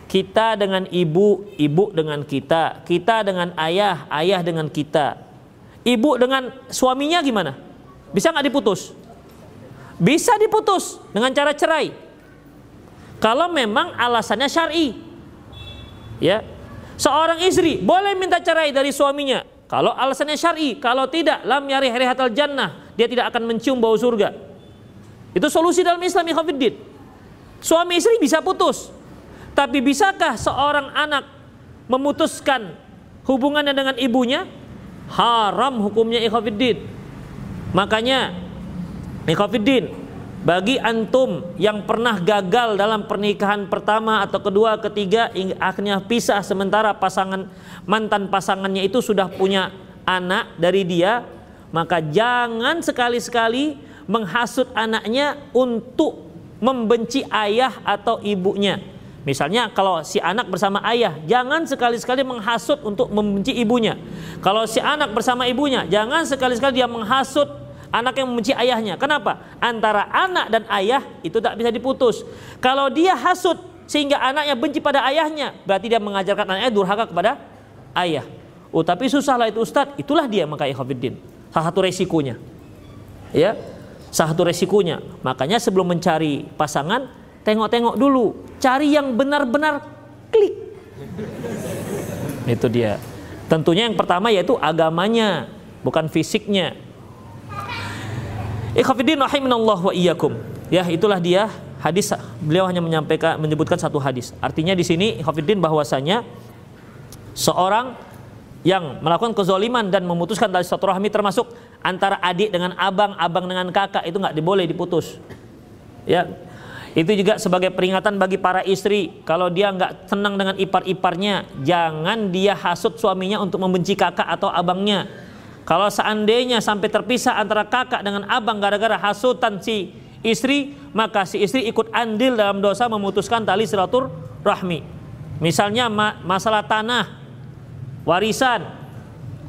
kita dengan ibu, ibu dengan kita, kita dengan ayah, ayah dengan kita. Ibu dengan suaminya gimana? Bisa nggak diputus? Bisa diputus dengan cara cerai. Kalau memang alasannya syar'i. Ya. Seorang istri boleh minta cerai dari suaminya kalau alasannya syar'i, kalau tidak lam yari rihatal jannah, dia tidak akan mencium bau surga. Itu solusi dalam Islam ikhwatiddin. Suami istri bisa putus, tapi bisakah seorang anak memutuskan hubungannya dengan ibunya? Haram hukumnya ikhafiddin. Makanya ikhafiddin bagi antum yang pernah gagal dalam pernikahan pertama atau kedua, ketiga, akhirnya pisah sementara pasangan mantan pasangannya itu sudah punya anak dari dia, maka jangan sekali-sekali menghasut anaknya untuk membenci ayah atau ibunya Misalnya kalau si anak bersama ayah, jangan sekali-sekali menghasut untuk membenci ibunya. Kalau si anak bersama ibunya, jangan sekali-sekali dia menghasut anak yang membenci ayahnya. Kenapa? Antara anak dan ayah itu tak bisa diputus. Kalau dia hasut sehingga anaknya benci pada ayahnya, berarti dia mengajarkan anaknya durhaka kepada ayah. Oh tapi susahlah itu Ustadz, itulah dia maka ikhwafiddin. Salah satu resikonya. Ya, salah satu resikonya. Makanya sebelum mencari pasangan, tengok-tengok dulu, cari yang benar-benar klik. Itu dia. Tentunya yang pertama yaitu agamanya, bukan fisiknya. Ikhafidin rahimanallah wa iyyakum. Ya, itulah dia hadis beliau hanya menyampaikan menyebutkan satu hadis. Artinya di sini ikhafidin bahwasanya seorang yang melakukan kezoliman dan memutuskan tali silaturahmi termasuk antara adik dengan abang, abang dengan kakak itu nggak diboleh diputus. Ya, Itu juga sebagai peringatan bagi para istri. Kalau dia nggak tenang dengan ipar-iparnya, jangan dia hasut suaminya untuk membenci kakak atau abangnya. Kalau seandainya sampai terpisah antara kakak dengan abang gara-gara hasutan si istri, maka si istri ikut andil dalam dosa memutuskan tali silaturahmi. Misalnya ma masalah tanah, warisan,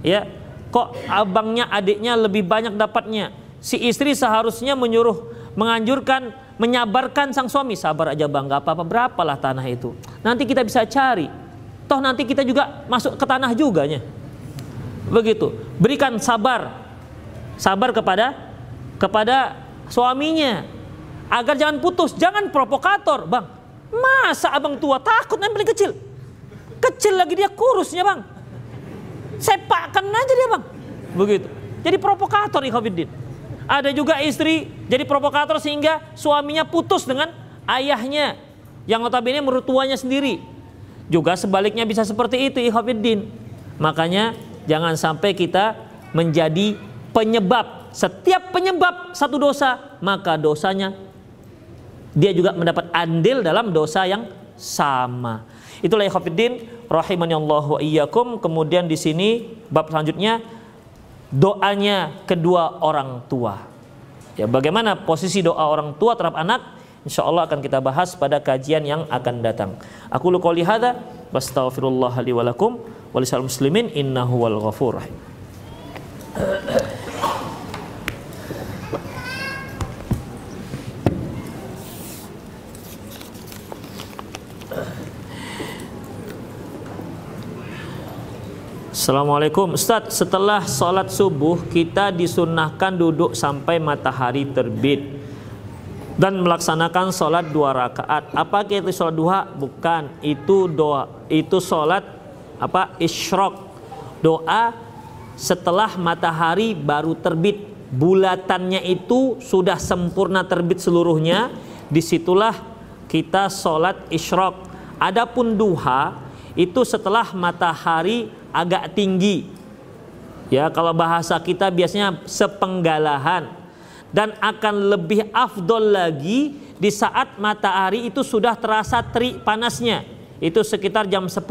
ya kok abangnya adiknya lebih banyak dapatnya. Si istri seharusnya menyuruh menganjurkan menyabarkan sang suami sabar aja bang gak apa-apa berapalah tanah itu. Nanti kita bisa cari. Toh nanti kita juga masuk ke tanah juga nya begitu. Berikan sabar. Sabar kepada kepada suaminya. Agar jangan putus. Jangan provokator bang. Masa abang tua takut nempel kecil? Kecil lagi dia kurusnya bang. Sepakkan aja dia bang. Begitu. Jadi provokator ikhwafiddin ada juga istri jadi provokator sehingga suaminya putus dengan ayahnya yang notabene menurut tuanya sendiri. Juga sebaliknya bisa seperti itu ikhwafiddin. Makanya jangan sampai kita menjadi penyebab. Setiap penyebab satu dosa, maka dosanya dia juga mendapat andil dalam dosa yang sama. Itulah ikhwafiddin rahimani Allah wa iyyakum. Kemudian di sini bab selanjutnya doanya kedua orang tua. Ya, bagaimana posisi doa orang tua terhadap anak? Insya Allah akan kita bahas pada kajian yang akan datang. Aku lu qouli hadza li wa lakum wa muslimin innahu wal ghafur. Assalamualaikum. Ustaz setelah sholat subuh kita disunahkan duduk sampai matahari terbit dan melaksanakan sholat dua rakaat. Apa itu sholat duha? Bukan. Itu doa. Itu sholat apa? Isyrok. Doa setelah matahari baru terbit. Bulatannya itu sudah sempurna terbit seluruhnya. Di situlah kita sholat isyrok. Adapun duha itu setelah matahari agak tinggi. Ya, kalau bahasa kita biasanya sepenggalahan dan akan lebih afdol lagi di saat matahari itu sudah terasa terik panasnya. Itu sekitar jam 10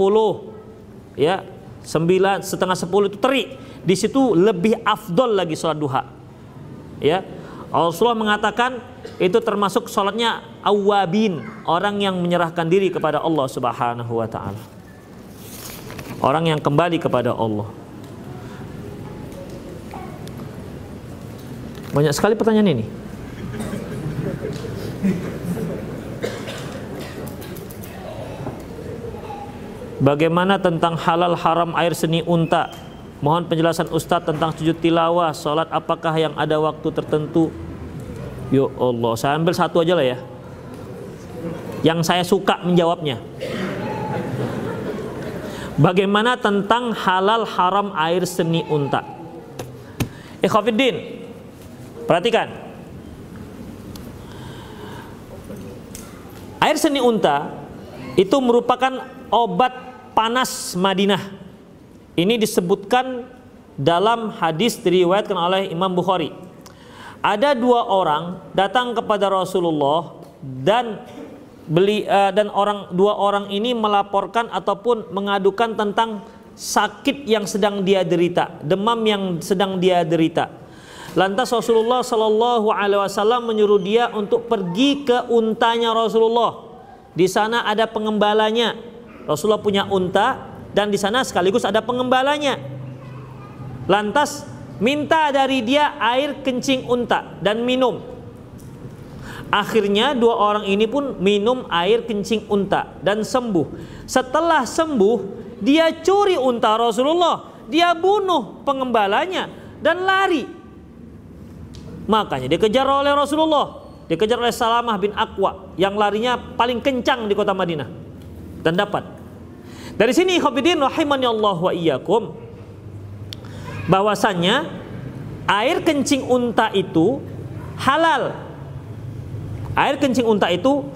ya, 9 setengah 10 itu terik. Di situ lebih afdol lagi sholat duha. Ya. Rasulullah mengatakan itu termasuk sholatnya awabin, orang yang menyerahkan diri kepada Allah Subhanahu wa taala orang yang kembali kepada Allah. Banyak sekali pertanyaan ini. Bagaimana tentang halal haram air seni unta? Mohon penjelasan Ustadz tentang sujud tilawah, sholat apakah yang ada waktu tertentu? Ya Allah, saya ambil satu aja lah ya. Yang saya suka menjawabnya. Bagaimana tentang halal haram air seni unta? Ikhwafiddin, perhatikan. Air seni unta itu merupakan obat panas Madinah. Ini disebutkan dalam hadis diriwayatkan oleh Imam Bukhari. Ada dua orang datang kepada Rasulullah dan beli uh, dan orang dua orang ini melaporkan ataupun mengadukan tentang sakit yang sedang dia derita, demam yang sedang dia derita. Lantas Rasulullah Shallallahu Alaihi Wasallam menyuruh dia untuk pergi ke untanya Rasulullah. Di sana ada pengembalanya. Rasulullah punya unta dan di sana sekaligus ada pengembalanya. Lantas minta dari dia air kencing unta dan minum. Akhirnya dua orang ini pun minum air kencing unta dan sembuh. Setelah sembuh, dia curi unta Rasulullah. Dia bunuh pengembalanya dan lari. Makanya dikejar oleh Rasulullah. Dikejar oleh Salamah bin Aqwa yang larinya paling kencang di kota Madinah. Dan dapat. Dari sini khafidin rahimani Allah wa iyyakum bahwasannya air kencing unta itu halal air kencing unta itu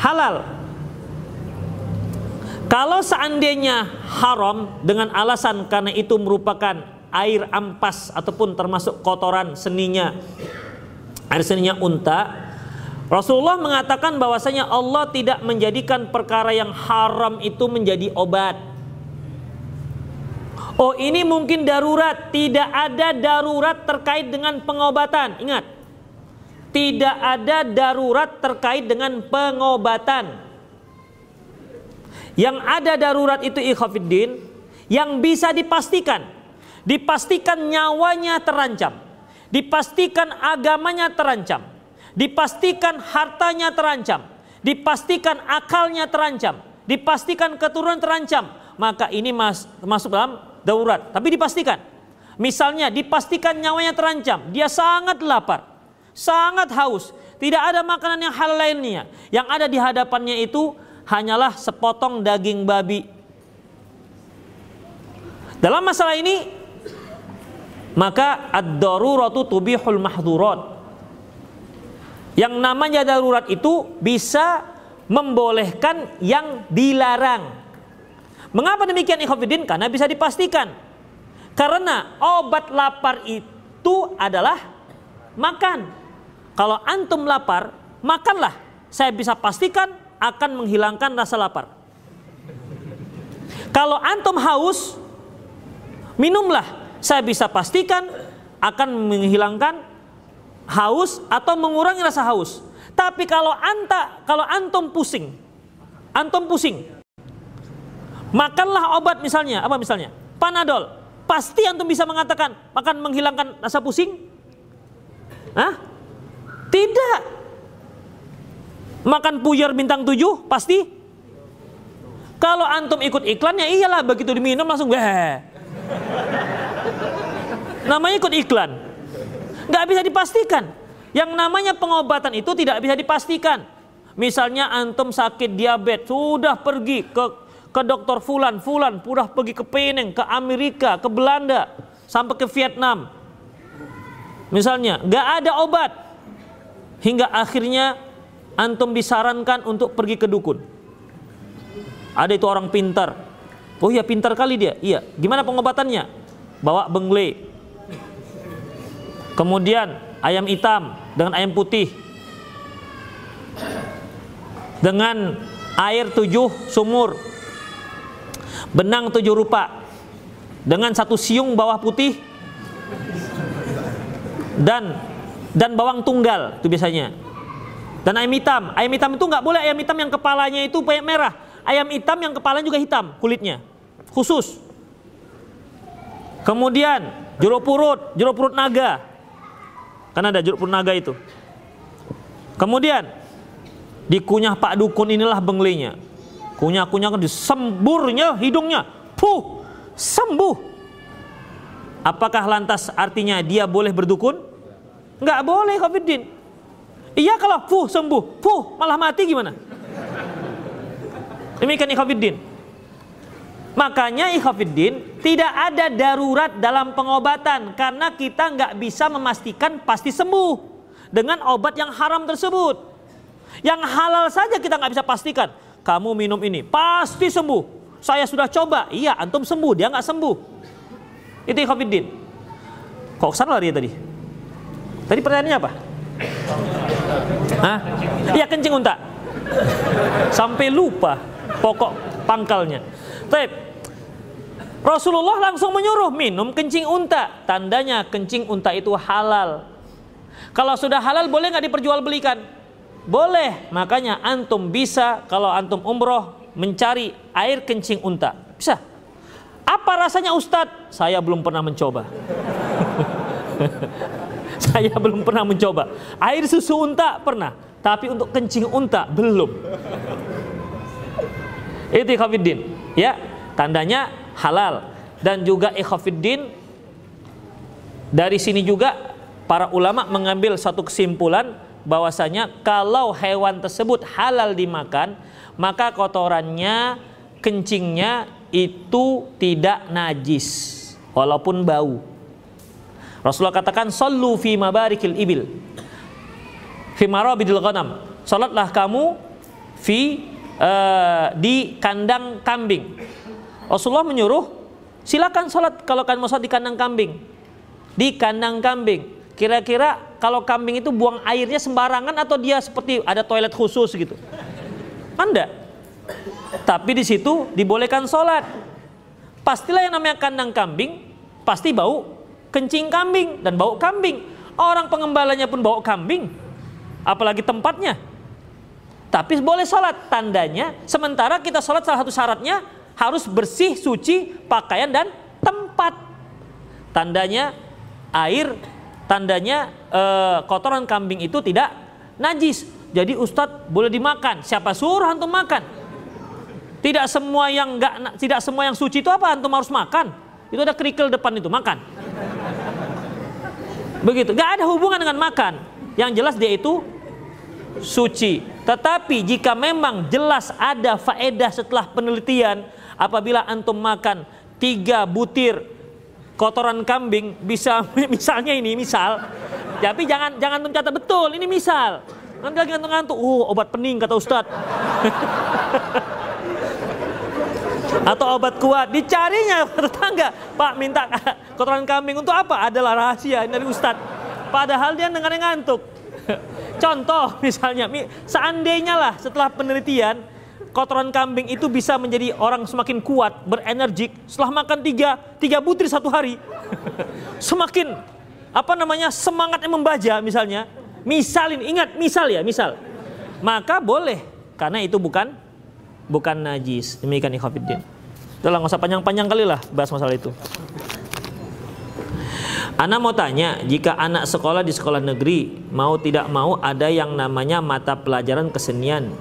halal. Kalau seandainya haram dengan alasan karena itu merupakan air ampas ataupun termasuk kotoran seninya air seninya unta, Rasulullah mengatakan bahwasanya Allah tidak menjadikan perkara yang haram itu menjadi obat. Oh, ini mungkin darurat, tidak ada darurat terkait dengan pengobatan. Ingat, tidak ada darurat terkait dengan pengobatan. Yang ada darurat itu ikhafiddin yang bisa dipastikan. Dipastikan nyawanya terancam. Dipastikan agamanya terancam. Dipastikan hartanya terancam. Dipastikan akalnya terancam. Dipastikan keturunan terancam. Maka ini mas, masuk dalam darurat. Tapi dipastikan. Misalnya dipastikan nyawanya terancam. Dia sangat lapar sangat haus, tidak ada makanan yang hal lainnya. Yang ada di hadapannya itu hanyalah sepotong daging babi. Dalam masalah ini maka ad-daruratu tubihul mahdurat. Yang namanya darurat itu bisa membolehkan yang dilarang. Mengapa demikian ikhwatiddin? Karena bisa dipastikan. Karena obat lapar itu adalah makan. Kalau antum lapar, makanlah. Saya bisa pastikan akan menghilangkan rasa lapar. Kalau antum haus, minumlah. Saya bisa pastikan akan menghilangkan haus atau mengurangi rasa haus. Tapi kalau anta, kalau antum pusing, antum pusing, makanlah obat misalnya, apa misalnya? Panadol. Pasti antum bisa mengatakan akan menghilangkan rasa pusing? Hah? Tidak. Makan puyer bintang tujuh pasti. Kalau antum ikut iklannya iyalah begitu diminum langsung weh. Namanya ikut iklan. Nggak bisa dipastikan. Yang namanya pengobatan itu tidak bisa dipastikan. Misalnya antum sakit diabetes, sudah pergi ke ke dokter Fulan, Fulan, sudah pergi ke Penang, ke Amerika, ke Belanda, sampai ke Vietnam. Misalnya, nggak ada obat, hingga akhirnya antum disarankan untuk pergi ke dukun. Ada itu orang pintar. Oh iya pintar kali dia. Iya. Gimana pengobatannya? Bawa bengle. Kemudian ayam hitam dengan ayam putih. Dengan air tujuh sumur. Benang tujuh rupa. Dengan satu siung bawah putih. Dan dan bawang tunggal itu biasanya. Dan ayam hitam. Ayam hitam itu nggak boleh ayam hitam yang kepalanya itu merah. Ayam hitam yang kepalanya juga hitam kulitnya. Khusus. Kemudian jeruk purut, jeruk purut naga. Kan ada jeruk purut naga itu. Kemudian dikunyah Pak Dukun inilah benglenya. Kunyah-kunyah disemburnya hidungnya. Puh, sembuh. Apakah lantas artinya dia boleh berdukun? Nggak boleh Khofiddin. Iya kalau fuh sembuh, fuh malah mati gimana? Demikian ikhafiddin. Makanya ikhafiddin tidak ada darurat dalam pengobatan karena kita nggak bisa memastikan pasti sembuh dengan obat yang haram tersebut. Yang halal saja kita nggak bisa pastikan. Kamu minum ini pasti sembuh. Saya sudah coba, iya antum sembuh, dia nggak sembuh. Itu ikhafiddin. Kok ke sana lari tadi? Tadi pertanyaannya apa? Hah? Iya kencing unta. Sampai lupa pokok pangkalnya. Tapi Rasulullah langsung menyuruh minum kencing unta. Tandanya kencing unta itu halal. Kalau sudah halal boleh nggak diperjualbelikan? Boleh. Makanya antum bisa kalau antum umroh mencari air kencing unta. Bisa. Apa rasanya Ustadz? Saya belum pernah mencoba. Saya belum pernah mencoba. Air susu unta pernah, tapi untuk kencing unta belum. Itu ikhafiddin. Ya, tandanya halal dan juga ikhafiddin dari sini juga para ulama mengambil satu kesimpulan bahwasanya kalau hewan tersebut halal dimakan, maka kotorannya, kencingnya itu tidak najis walaupun bau. Rasulullah katakan sallu fi mabarikil ibil. Fi marabidil ghanam. Salatlah kamu fi uh, di kandang kambing. Rasulullah menyuruh silakan salat kalau kalian mau salat di kandang kambing. Di kandang kambing. Kira-kira kalau kambing itu buang airnya sembarangan atau dia seperti ada toilet khusus gitu? Kan enggak. Tapi di situ dibolehkan sholat. Pastilah yang namanya kandang kambing pasti bau kencing kambing dan bau kambing. Orang pengembalanya pun bau kambing. Apalagi tempatnya. Tapi boleh sholat. Tandanya sementara kita sholat salah satu syaratnya harus bersih, suci, pakaian dan tempat. Tandanya air tandanya e, kotoran kambing itu tidak najis. Jadi Ustadz boleh dimakan. Siapa suruh antum makan? Tidak semua yang enggak tidak semua yang suci itu apa antum harus makan. Itu ada kerikil depan itu makan. Begitu. Gak ada hubungan dengan makan. Yang jelas dia itu suci. Tetapi jika memang jelas ada faedah setelah penelitian apabila antum makan tiga butir kotoran kambing bisa misalnya ini misal tapi jangan jangan mencatat betul ini misal nanti lagi ngantuk-ngantuk oh obat pening kata ustad atau obat kuat. Dicarinya tetangga. Pak minta kotoran kambing. Untuk apa? Adalah rahasia. Dari ustad padahal dia dengar ngantuk. Contoh misalnya. Seandainya lah setelah penelitian kotoran kambing itu bisa menjadi orang semakin kuat, berenergik setelah makan tiga, tiga butir satu hari. semakin apa namanya semangatnya membaja misalnya. Misalin, ingat misal ya, misal. Maka boleh. Karena itu bukan bukan najis. Demikian ikhwatiddin. Udah nggak usah panjang-panjang kali lah bahas masalah itu. Anak mau tanya, jika anak sekolah di sekolah negeri mau tidak mau ada yang namanya mata pelajaran kesenian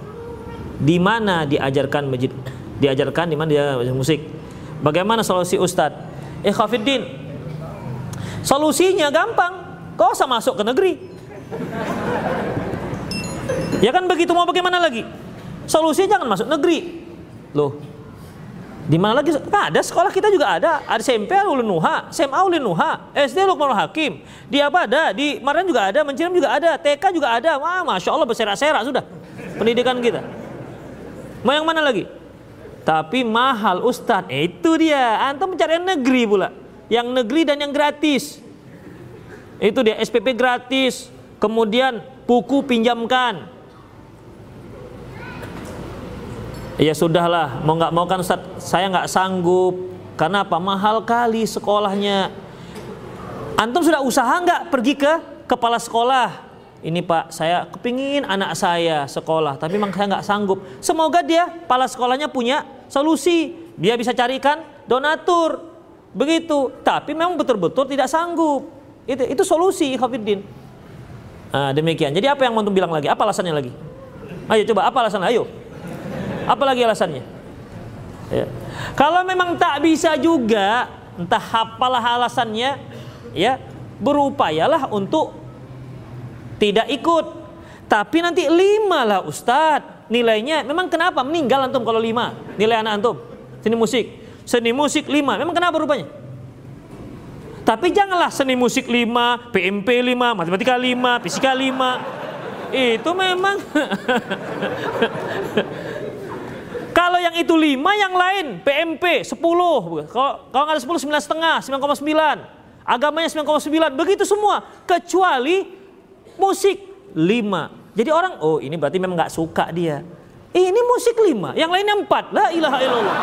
di mana diajarkan masjid diajarkan di mana dia musik. Bagaimana solusi Ustadz? Eh Khafiddin, solusinya gampang. Kau usah masuk ke negeri. Ya kan begitu mau bagaimana lagi? Solusinya jangan masuk negeri. Loh, di mana lagi? Nah, ada sekolah kita juga ada. Ada SMP Ulun Nuha, SMA Ulun Nuha, SD Lukmanul Hakim. Di apa ada? Di Maran juga ada, Mencirim juga ada, TK juga ada. Wah, masya Allah berserak-serak sudah pendidikan kita. Mau yang mana lagi? Tapi mahal Ustadz. Itu dia. Antum mencari yang negeri pula. Yang negeri dan yang gratis. Itu dia SPP gratis. Kemudian buku pinjamkan. Ya sudahlah, mau nggak mau kan Ustaz, saya nggak sanggup. Karena apa? Mahal kali sekolahnya. Antum sudah usaha nggak pergi ke kepala sekolah? ini Pak saya kepingin anak saya sekolah tapi memang saya nggak sanggup. Semoga dia kepala sekolahnya punya solusi. Dia bisa carikan donatur. Begitu. Tapi memang betul-betul tidak sanggup. Itu itu solusi Khafiddin nah, demikian. Jadi apa yang mau bilang lagi? Apa alasannya lagi? Ayo coba apa alasannya ayo apa lagi alasannya ya. kalau memang tak bisa juga entah apalah alasannya ya berupayalah untuk tidak ikut. Tapi nanti lima lah Ustadz. Nilainya memang kenapa? Meninggal antum kalau lima. Nilai anak antum. Seni musik. Seni musik lima. Memang kenapa rupanya? Tapi janganlah seni musik lima, PMP lima, matematika lima, fisika lima. Itu memang Kalau yang itu lima, yang lain PMP 10. Kalau kalau nggak ada 10, 9 setengah, 9,9. Agamanya 9,9. Begitu semua. Kecuali musik lima. Jadi orang, oh ini berarti memang nggak suka dia. Ini musik lima, yang lainnya empat. La ilaha illallah.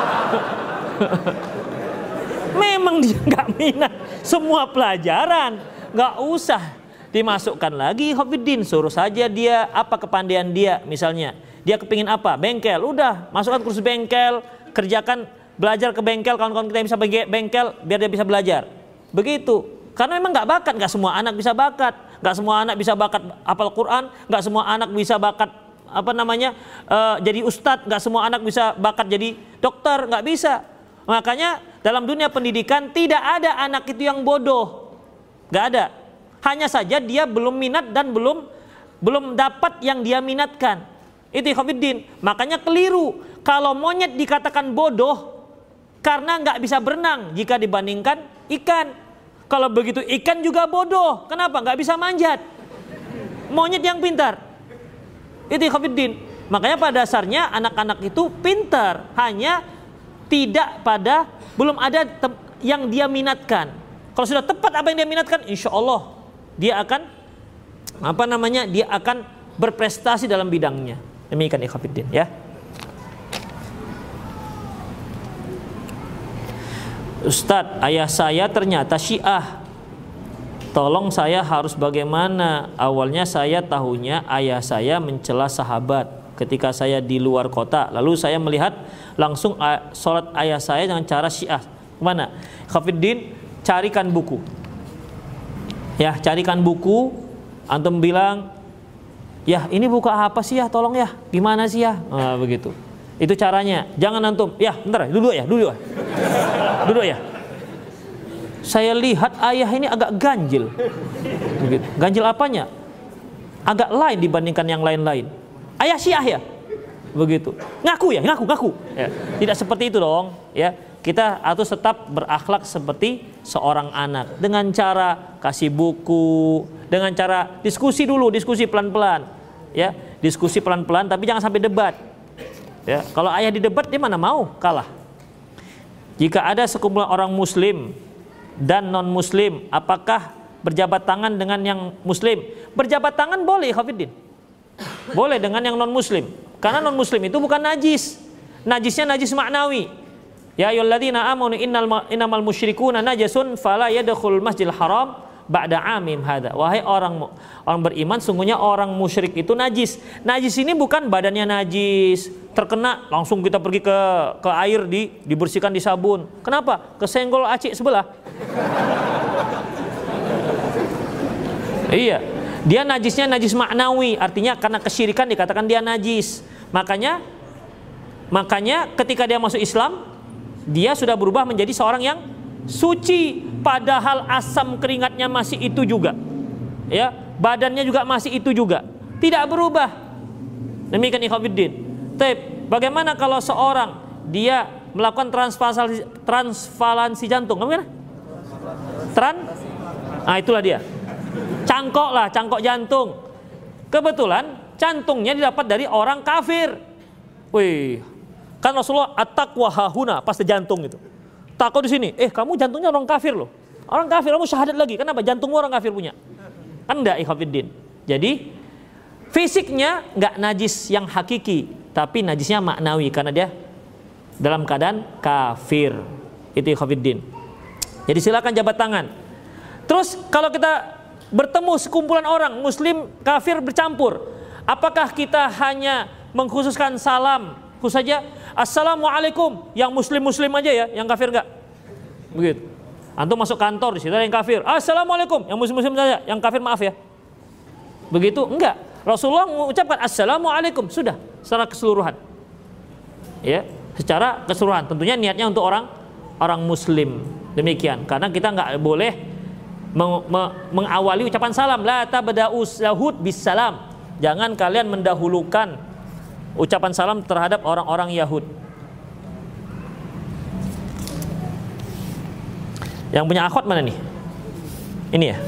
memang dia nggak minat semua pelajaran, nggak usah dimasukkan lagi Hafidin suruh saja dia apa kepandaian dia misalnya dia kepingin apa bengkel udah masukkan kursus bengkel kerjakan belajar ke bengkel kawan-kawan kita yang bisa bengkel biar dia bisa belajar begitu karena memang nggak bakat nggak semua anak bisa bakat nggak semua anak bisa bakat hafal Quran, nggak semua anak bisa bakat apa namanya uh, jadi ustadz, nggak semua anak bisa bakat jadi dokter, nggak bisa. Makanya dalam dunia pendidikan tidak ada anak itu yang bodoh, nggak ada. Hanya saja dia belum minat dan belum belum dapat yang dia minatkan. Itu Khofiddin. Makanya keliru kalau monyet dikatakan bodoh karena nggak bisa berenang jika dibandingkan ikan. Kalau begitu ikan juga bodoh. Kenapa? Gak bisa manjat. Monyet yang pintar. Itu Khafiddin. Makanya pada dasarnya anak-anak itu pintar. Hanya tidak pada, belum ada yang dia minatkan. Kalau sudah tepat apa yang dia minatkan, insya Allah dia akan apa namanya? Dia akan berprestasi dalam bidangnya. Demikian ikhafidin ya. Ustadz, ayah saya ternyata syiah. Tolong saya harus bagaimana? Awalnya saya tahunya ayah saya mencela sahabat ketika saya di luar kota. Lalu saya melihat langsung sholat ayah saya dengan cara syiah. Ke mana? Khafiddin, carikan buku. Ya, carikan buku. Antum bilang, ya ini buka apa sih ya? Tolong ya. Gimana sih ya? Nah, begitu. Itu caranya. Jangan antum, ya bentar, duduk ya, duduk ya. Duduk ya. Saya lihat ayah ini agak ganjil. Begitu. Ganjil apanya? Agak lain dibandingkan yang lain-lain. Ayah syiah ya? Begitu. Ngaku ya, ngaku, ngaku. Ya. Tidak seperti itu dong, ya. Kita harus tetap berakhlak seperti seorang anak dengan cara kasih buku, dengan cara diskusi dulu, diskusi pelan-pelan. Ya, diskusi pelan-pelan tapi jangan sampai debat. Ya, kalau ayah di debat dia mana mau kalah. Jika ada sekumpulan orang muslim dan non muslim, apakah berjabat tangan dengan yang muslim? Berjabat tangan boleh, Khafiddin. Boleh dengan yang non muslim. Karena non muslim itu bukan najis. Najisnya najis maknawi. Ya ayyuhalladzina amanu innamal musyrikuuna najasun fala yadkhul masjidil haram ba'da amim hada. Wahai orang orang beriman, sungguhnya orang musyrik itu najis. Najis ini bukan badannya najis, terkena langsung kita pergi ke ke air di dibersihkan di sabun. Kenapa? Kesenggol acik sebelah. iya. Dia najisnya najis maknawi, artinya karena kesyirikan dikatakan dia najis. Makanya makanya ketika dia masuk Islam, dia sudah berubah menjadi seorang yang suci padahal asam keringatnya masih itu juga. Ya, badannya juga masih itu juga. Tidak berubah. Demikian ikhwatiddin. Tapi bagaimana kalau seorang dia melakukan transvalansi, transvalansi jantung? Bagaimana? Tran? Nah, itulah dia. Cangkok lah, cangkok jantung. Kebetulan jantungnya didapat dari orang kafir. Wih, kan Rasulullah at-taqwa hahuna, pasti jantung itu takut di sini. Eh, kamu jantungnya orang kafir loh. Orang kafir kamu syahadat lagi. Kenapa? Jantungmu orang kafir punya. Kan enggak ikhwafiddin. Jadi fisiknya enggak najis yang hakiki, tapi najisnya maknawi karena dia dalam keadaan kafir. Itu ikhwafiddin. Jadi silakan jabat tangan. Terus kalau kita bertemu sekumpulan orang muslim kafir bercampur, apakah kita hanya mengkhususkan salam khusus saja Assalamualaikum yang muslim muslim aja ya, yang kafir enggak? Begitu. Antum masuk kantor di situ ada yang kafir. Assalamualaikum yang muslim muslim saja, yang kafir maaf ya. Begitu enggak? Rasulullah mengucapkan assalamualaikum sudah secara keseluruhan. Ya, secara keseluruhan. Tentunya niatnya untuk orang orang muslim. Demikian. Karena kita enggak boleh meng, mengawali ucapan salam la tabda'u lahud bis salam. Jangan kalian mendahulukan ucapan salam terhadap orang-orang Yahud. Yang punya akhwat mana nih? Ini ya.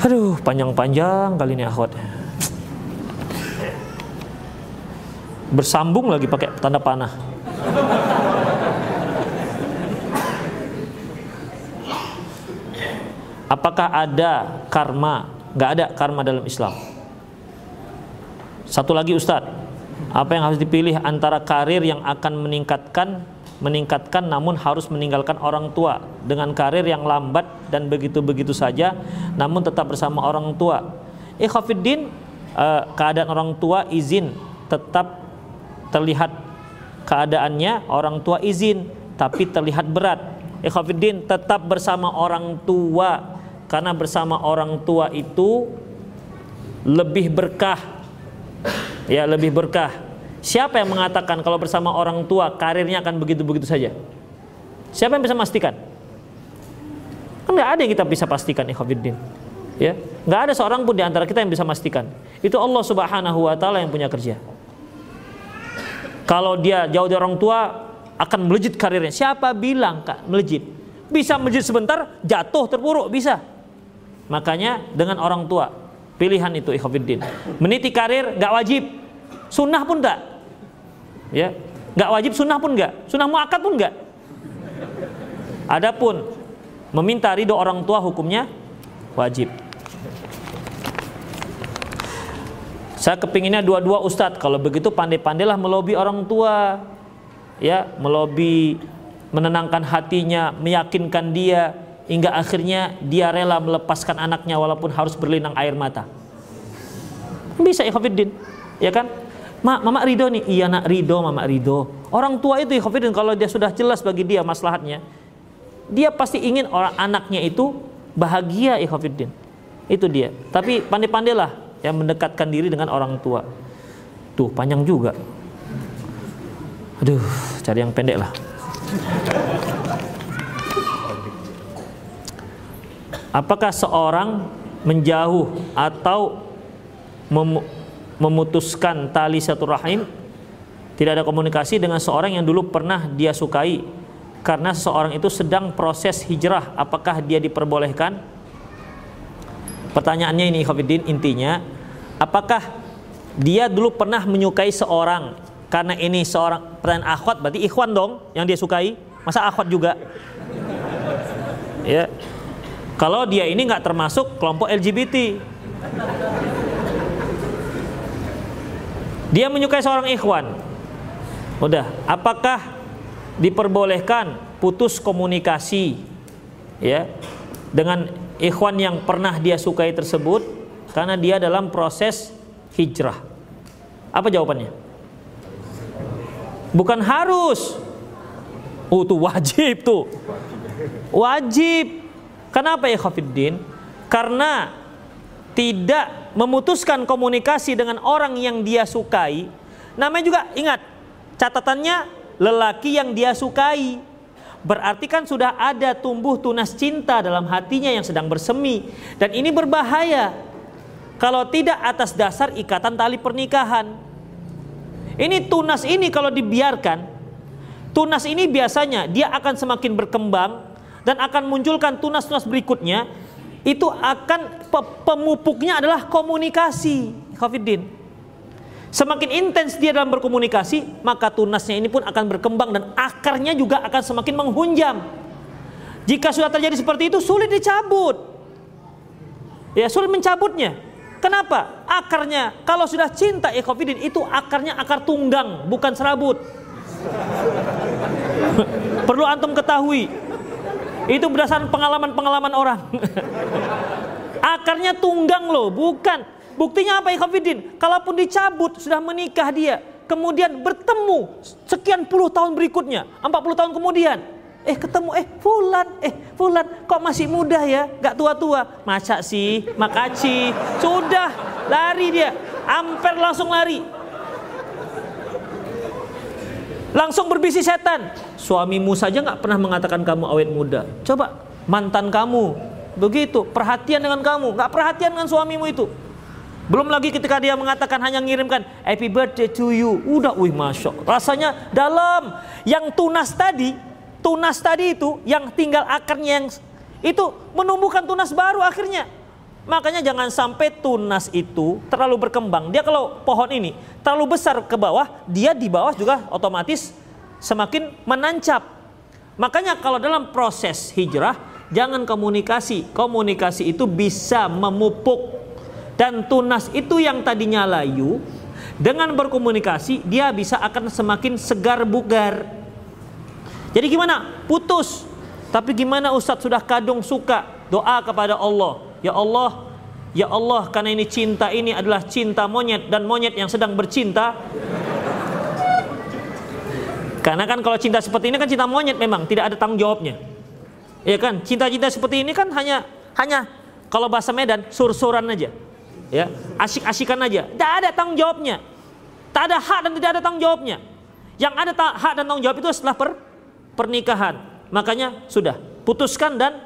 Aduh, panjang-panjang kali ini akhwat. Bersambung lagi pakai tanda panah. Apakah ada karma nggak ada karma dalam Islam. Satu lagi Ustadz, apa yang harus dipilih antara karir yang akan meningkatkan meningkatkan namun harus meninggalkan orang tua dengan karir yang lambat dan begitu-begitu saja namun tetap bersama orang tua. Ikhafiddin eh, keadaan orang tua izin tetap terlihat keadaannya orang tua izin tapi terlihat berat. Ikhafiddin tetap bersama orang tua karena bersama orang tua itu lebih berkah. Ya lebih berkah. Siapa yang mengatakan kalau bersama orang tua karirnya akan begitu-begitu saja? Siapa yang bisa memastikan? Kan nggak ada yang kita bisa pastikan ikhwafiddin. Ya nggak ada seorang pun di antara kita yang bisa memastikan. Itu Allah subhanahu wa ta'ala yang punya kerja. Kalau dia jauh dari orang tua akan melejit karirnya. Siapa bilang kak melejit? Bisa melejit sebentar jatuh terpuruk bisa Makanya dengan orang tua pilihan itu ikhwafiddin. Meniti karir gak wajib, sunnah pun gak. Ya, gak wajib sunnah pun gak, sunnah muakat pun gak. Adapun meminta ridho orang tua hukumnya wajib. Saya kepinginnya dua-dua ustadz. Kalau begitu pandai-pandailah melobi orang tua, ya, melobi, menenangkan hatinya, meyakinkan dia, hingga akhirnya dia rela melepaskan anaknya walaupun harus berlinang air mata. Bisa Khafiddin, ya kan? Ma, mama ridho nih, iya nak ridho, mama ridho. Orang tua itu Khafiddin, kalau dia sudah jelas bagi dia maslahatnya, dia pasti ingin orang anaknya itu bahagia Khafiddin. Itu dia. Tapi pandai-pandailah yang mendekatkan diri dengan orang tua. Tuh panjang juga. Aduh, cari yang pendek lah. Apakah seorang menjauh atau mem memutuskan tali satu rahim tidak ada komunikasi dengan seorang yang dulu pernah dia sukai. Karena seseorang itu sedang proses hijrah apakah dia diperbolehkan? Pertanyaannya ini Khafidin intinya apakah dia dulu pernah menyukai seorang? Karena ini seorang pertanyaan akhwat berarti ikhwan dong yang dia sukai. Masa akhwat juga? Ya kalau dia ini nggak termasuk kelompok LGBT dia menyukai seorang ikhwan udah apakah diperbolehkan putus komunikasi ya dengan ikhwan yang pernah dia sukai tersebut karena dia dalam proses hijrah. Apa jawabannya? Bukan harus. Oh, itu wajib tuh. Wajib. Kenapa ya Khafiddin? Karena tidak memutuskan komunikasi dengan orang yang dia sukai. Namanya juga ingat, catatannya lelaki yang dia sukai berarti kan sudah ada tumbuh tunas cinta dalam hatinya yang sedang bersemi dan ini berbahaya kalau tidak atas dasar ikatan tali pernikahan. Ini tunas ini kalau dibiarkan, tunas ini biasanya dia akan semakin berkembang dan akan munculkan tunas-tunas berikutnya. Itu akan pemupuknya adalah komunikasi, Khafidin. Semakin intens dia dalam berkomunikasi, maka tunasnya ini pun akan berkembang dan akarnya juga akan semakin menghunjam. Jika sudah terjadi seperti itu, sulit dicabut. Ya, sulit mencabutnya. Kenapa? Akarnya, kalau sudah cinta ikhafidin, itu akarnya akar tunggang, bukan serabut. Perlu antum ketahui. Itu berdasarkan pengalaman-pengalaman orang. akarnya tunggang loh, bukan Buktinya apa Ikhafidin? Kalaupun dicabut sudah menikah dia, kemudian bertemu sekian puluh tahun berikutnya, 40 tahun kemudian, eh ketemu eh Fulan, eh Fulan kok masih muda ya, gak tua-tua. Masa sih, makaci, sudah lari dia, amper langsung lari. Langsung berbisik setan. Suamimu saja nggak pernah mengatakan kamu awet muda. Coba mantan kamu begitu perhatian dengan kamu, nggak perhatian dengan suamimu itu. Belum lagi ketika dia mengatakan hanya ngirimkan happy birthday to you. Udah, wih masya Rasanya dalam. Yang tunas tadi, tunas tadi itu yang tinggal akarnya yang itu menumbuhkan tunas baru akhirnya. Makanya jangan sampai tunas itu terlalu berkembang. Dia kalau pohon ini terlalu besar ke bawah, dia di bawah juga otomatis semakin menancap. Makanya kalau dalam proses hijrah, jangan komunikasi. Komunikasi itu bisa memupuk dan tunas itu yang tadinya layu dengan berkomunikasi dia bisa akan semakin segar bugar. Jadi gimana? Putus. Tapi gimana Ustadz sudah kadung suka doa kepada Allah. Ya Allah, ya Allah karena ini cinta ini adalah cinta monyet dan monyet yang sedang bercinta. Karena kan kalau cinta seperti ini kan cinta monyet memang tidak ada tanggung jawabnya. Ya kan? Cinta-cinta seperti ini kan hanya hanya kalau bahasa Medan sur-suran aja. Ya asik-asikan aja. Tidak ada tanggung jawabnya. Tak ada hak dan tidak ada tanggung jawabnya. Yang ada hak dan tanggung jawab itu setelah per pernikahan. Makanya sudah putuskan dan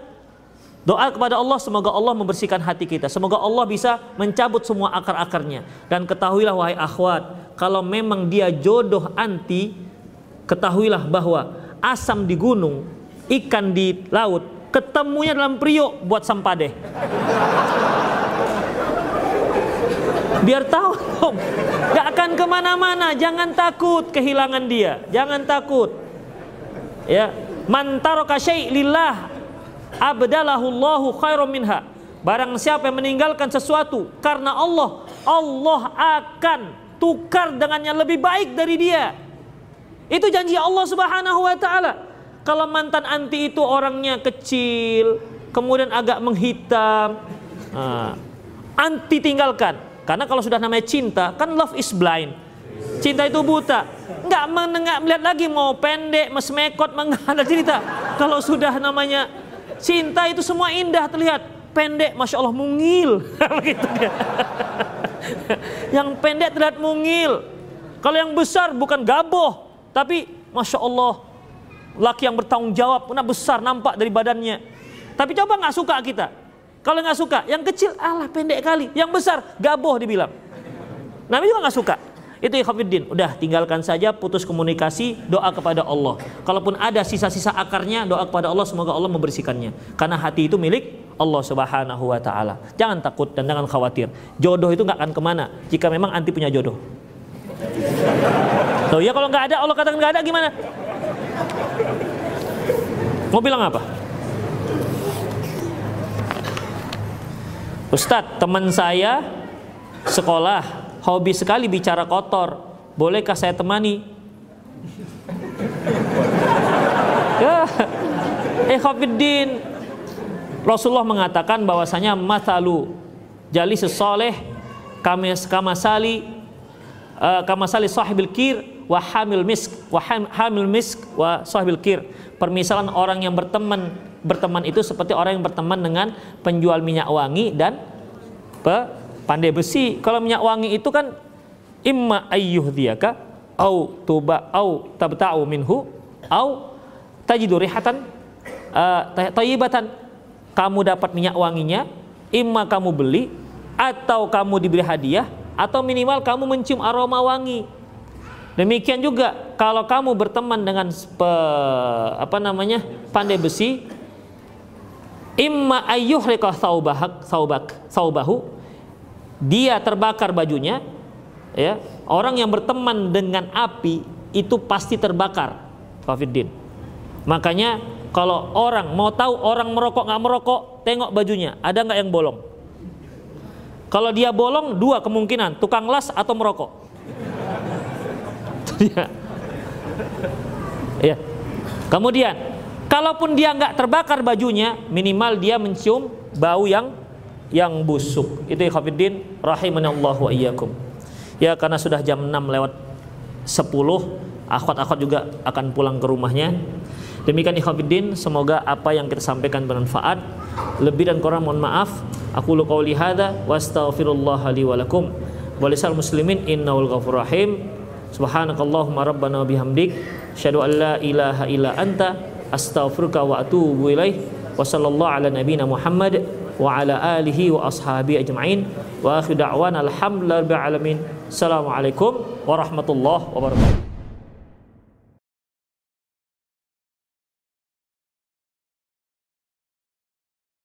doa kepada Allah semoga Allah membersihkan hati kita. Semoga Allah bisa mencabut semua akar-akarnya. Dan ketahuilah wahai akhwat kalau memang dia jodoh anti ketahuilah bahwa asam di gunung ikan di laut ketemunya dalam priok buat sampadeh. Biar tahu dong gak akan ke mana-mana. Jangan takut kehilangan dia. Jangan takut. Ya. Mantaroka lillah abdalahu Allahu khairum minha. Barang siapa yang meninggalkan sesuatu karena Allah, Allah akan tukar dengannya lebih baik dari dia. Itu janji Allah Subhanahu wa taala. Kalau mantan anti itu orangnya kecil, kemudian agak menghitam, nah, anti tinggalkan. Karena kalau sudah namanya cinta, kan love is blind. Cinta itu buta. Enggak menengah melihat lagi mau pendek, mesmekot, ada cerita. Kalau sudah namanya cinta itu semua indah terlihat. Pendek, masya Allah mungil. Begitu dia. yang pendek terlihat mungil. Kalau yang besar bukan gaboh, tapi masya Allah laki yang bertanggung jawab, pernah besar nampak dari badannya. Tapi coba nggak suka kita. Kalau nggak suka, yang kecil alah pendek kali, yang besar gaboh dibilang. Nabi juga nggak suka. Itu ikhwafiddin. Udah tinggalkan saja putus komunikasi, doa kepada Allah. Kalaupun ada sisa-sisa akarnya, doa kepada Allah semoga Allah membersihkannya. Karena hati itu milik Allah Subhanahu wa taala. Jangan takut dan jangan khawatir. Jodoh itu nggak akan ke mana jika memang anti punya jodoh. Tuh ya kalau nggak ada Allah katakan nggak ada gimana? Mau bilang apa? Ustadz, teman saya sekolah hobi sekali bicara kotor. Bolehkah saya temani? ya, eh Khafiddin. Rasulullah mengatakan bahwasanya matalu jali sesoleh kamasali uh, kamasali sahibil kir wa hamil misk wa hamil misk wa sahibil kir. Permisalan orang yang berteman berteman itu seperti orang yang berteman dengan penjual minyak wangi dan pe, pandai besi. Kalau minyak wangi itu kan imma ayyuh diaka au tuba au tabta'u minhu au tajidu rihatan uh, tayyibatan. Kamu dapat minyak wanginya, imma kamu beli atau kamu diberi hadiah atau minimal kamu mencium aroma wangi. Demikian juga kalau kamu berteman dengan pe, apa namanya pandai besi, imma ayyuhriqa saubahak saubak saubahu dia terbakar bajunya ya orang yang berteman dengan api itu pasti terbakar Fafiddin makanya kalau orang mau tahu orang merokok nggak merokok tengok bajunya ada nggak yang bolong? Kalau dia bolong dua kemungkinan tukang las atau merokok ya ya kemudian Kalaupun dia nggak terbakar bajunya, minimal dia mencium bau yang yang busuk. Itu ikhwatiddin rahimanallahu wa iyyakum. Ya karena sudah jam 6 lewat 10, akhwat-akhwat juga akan pulang ke rumahnya. Demikian ikhwatiddin, semoga apa yang kita sampaikan bermanfaat. Lebih dan kurang mohon maaf. Aku lu qauli hadza wa astaghfirullah li wa lakum. Walisal muslimin innahu ghafurur rahim. Subhanakallahumma rabbana wa bihamdik, asyhadu an la ilaha illa anta astaghfiruka wa atubu ilaih wa sallallahu ala nabiyyina Muhammad wa ala alihi wa ashabi ajma'in wa akhiru da'wana alhamdulillahi alamin assalamualaikum warahmatullahi wabarakatuh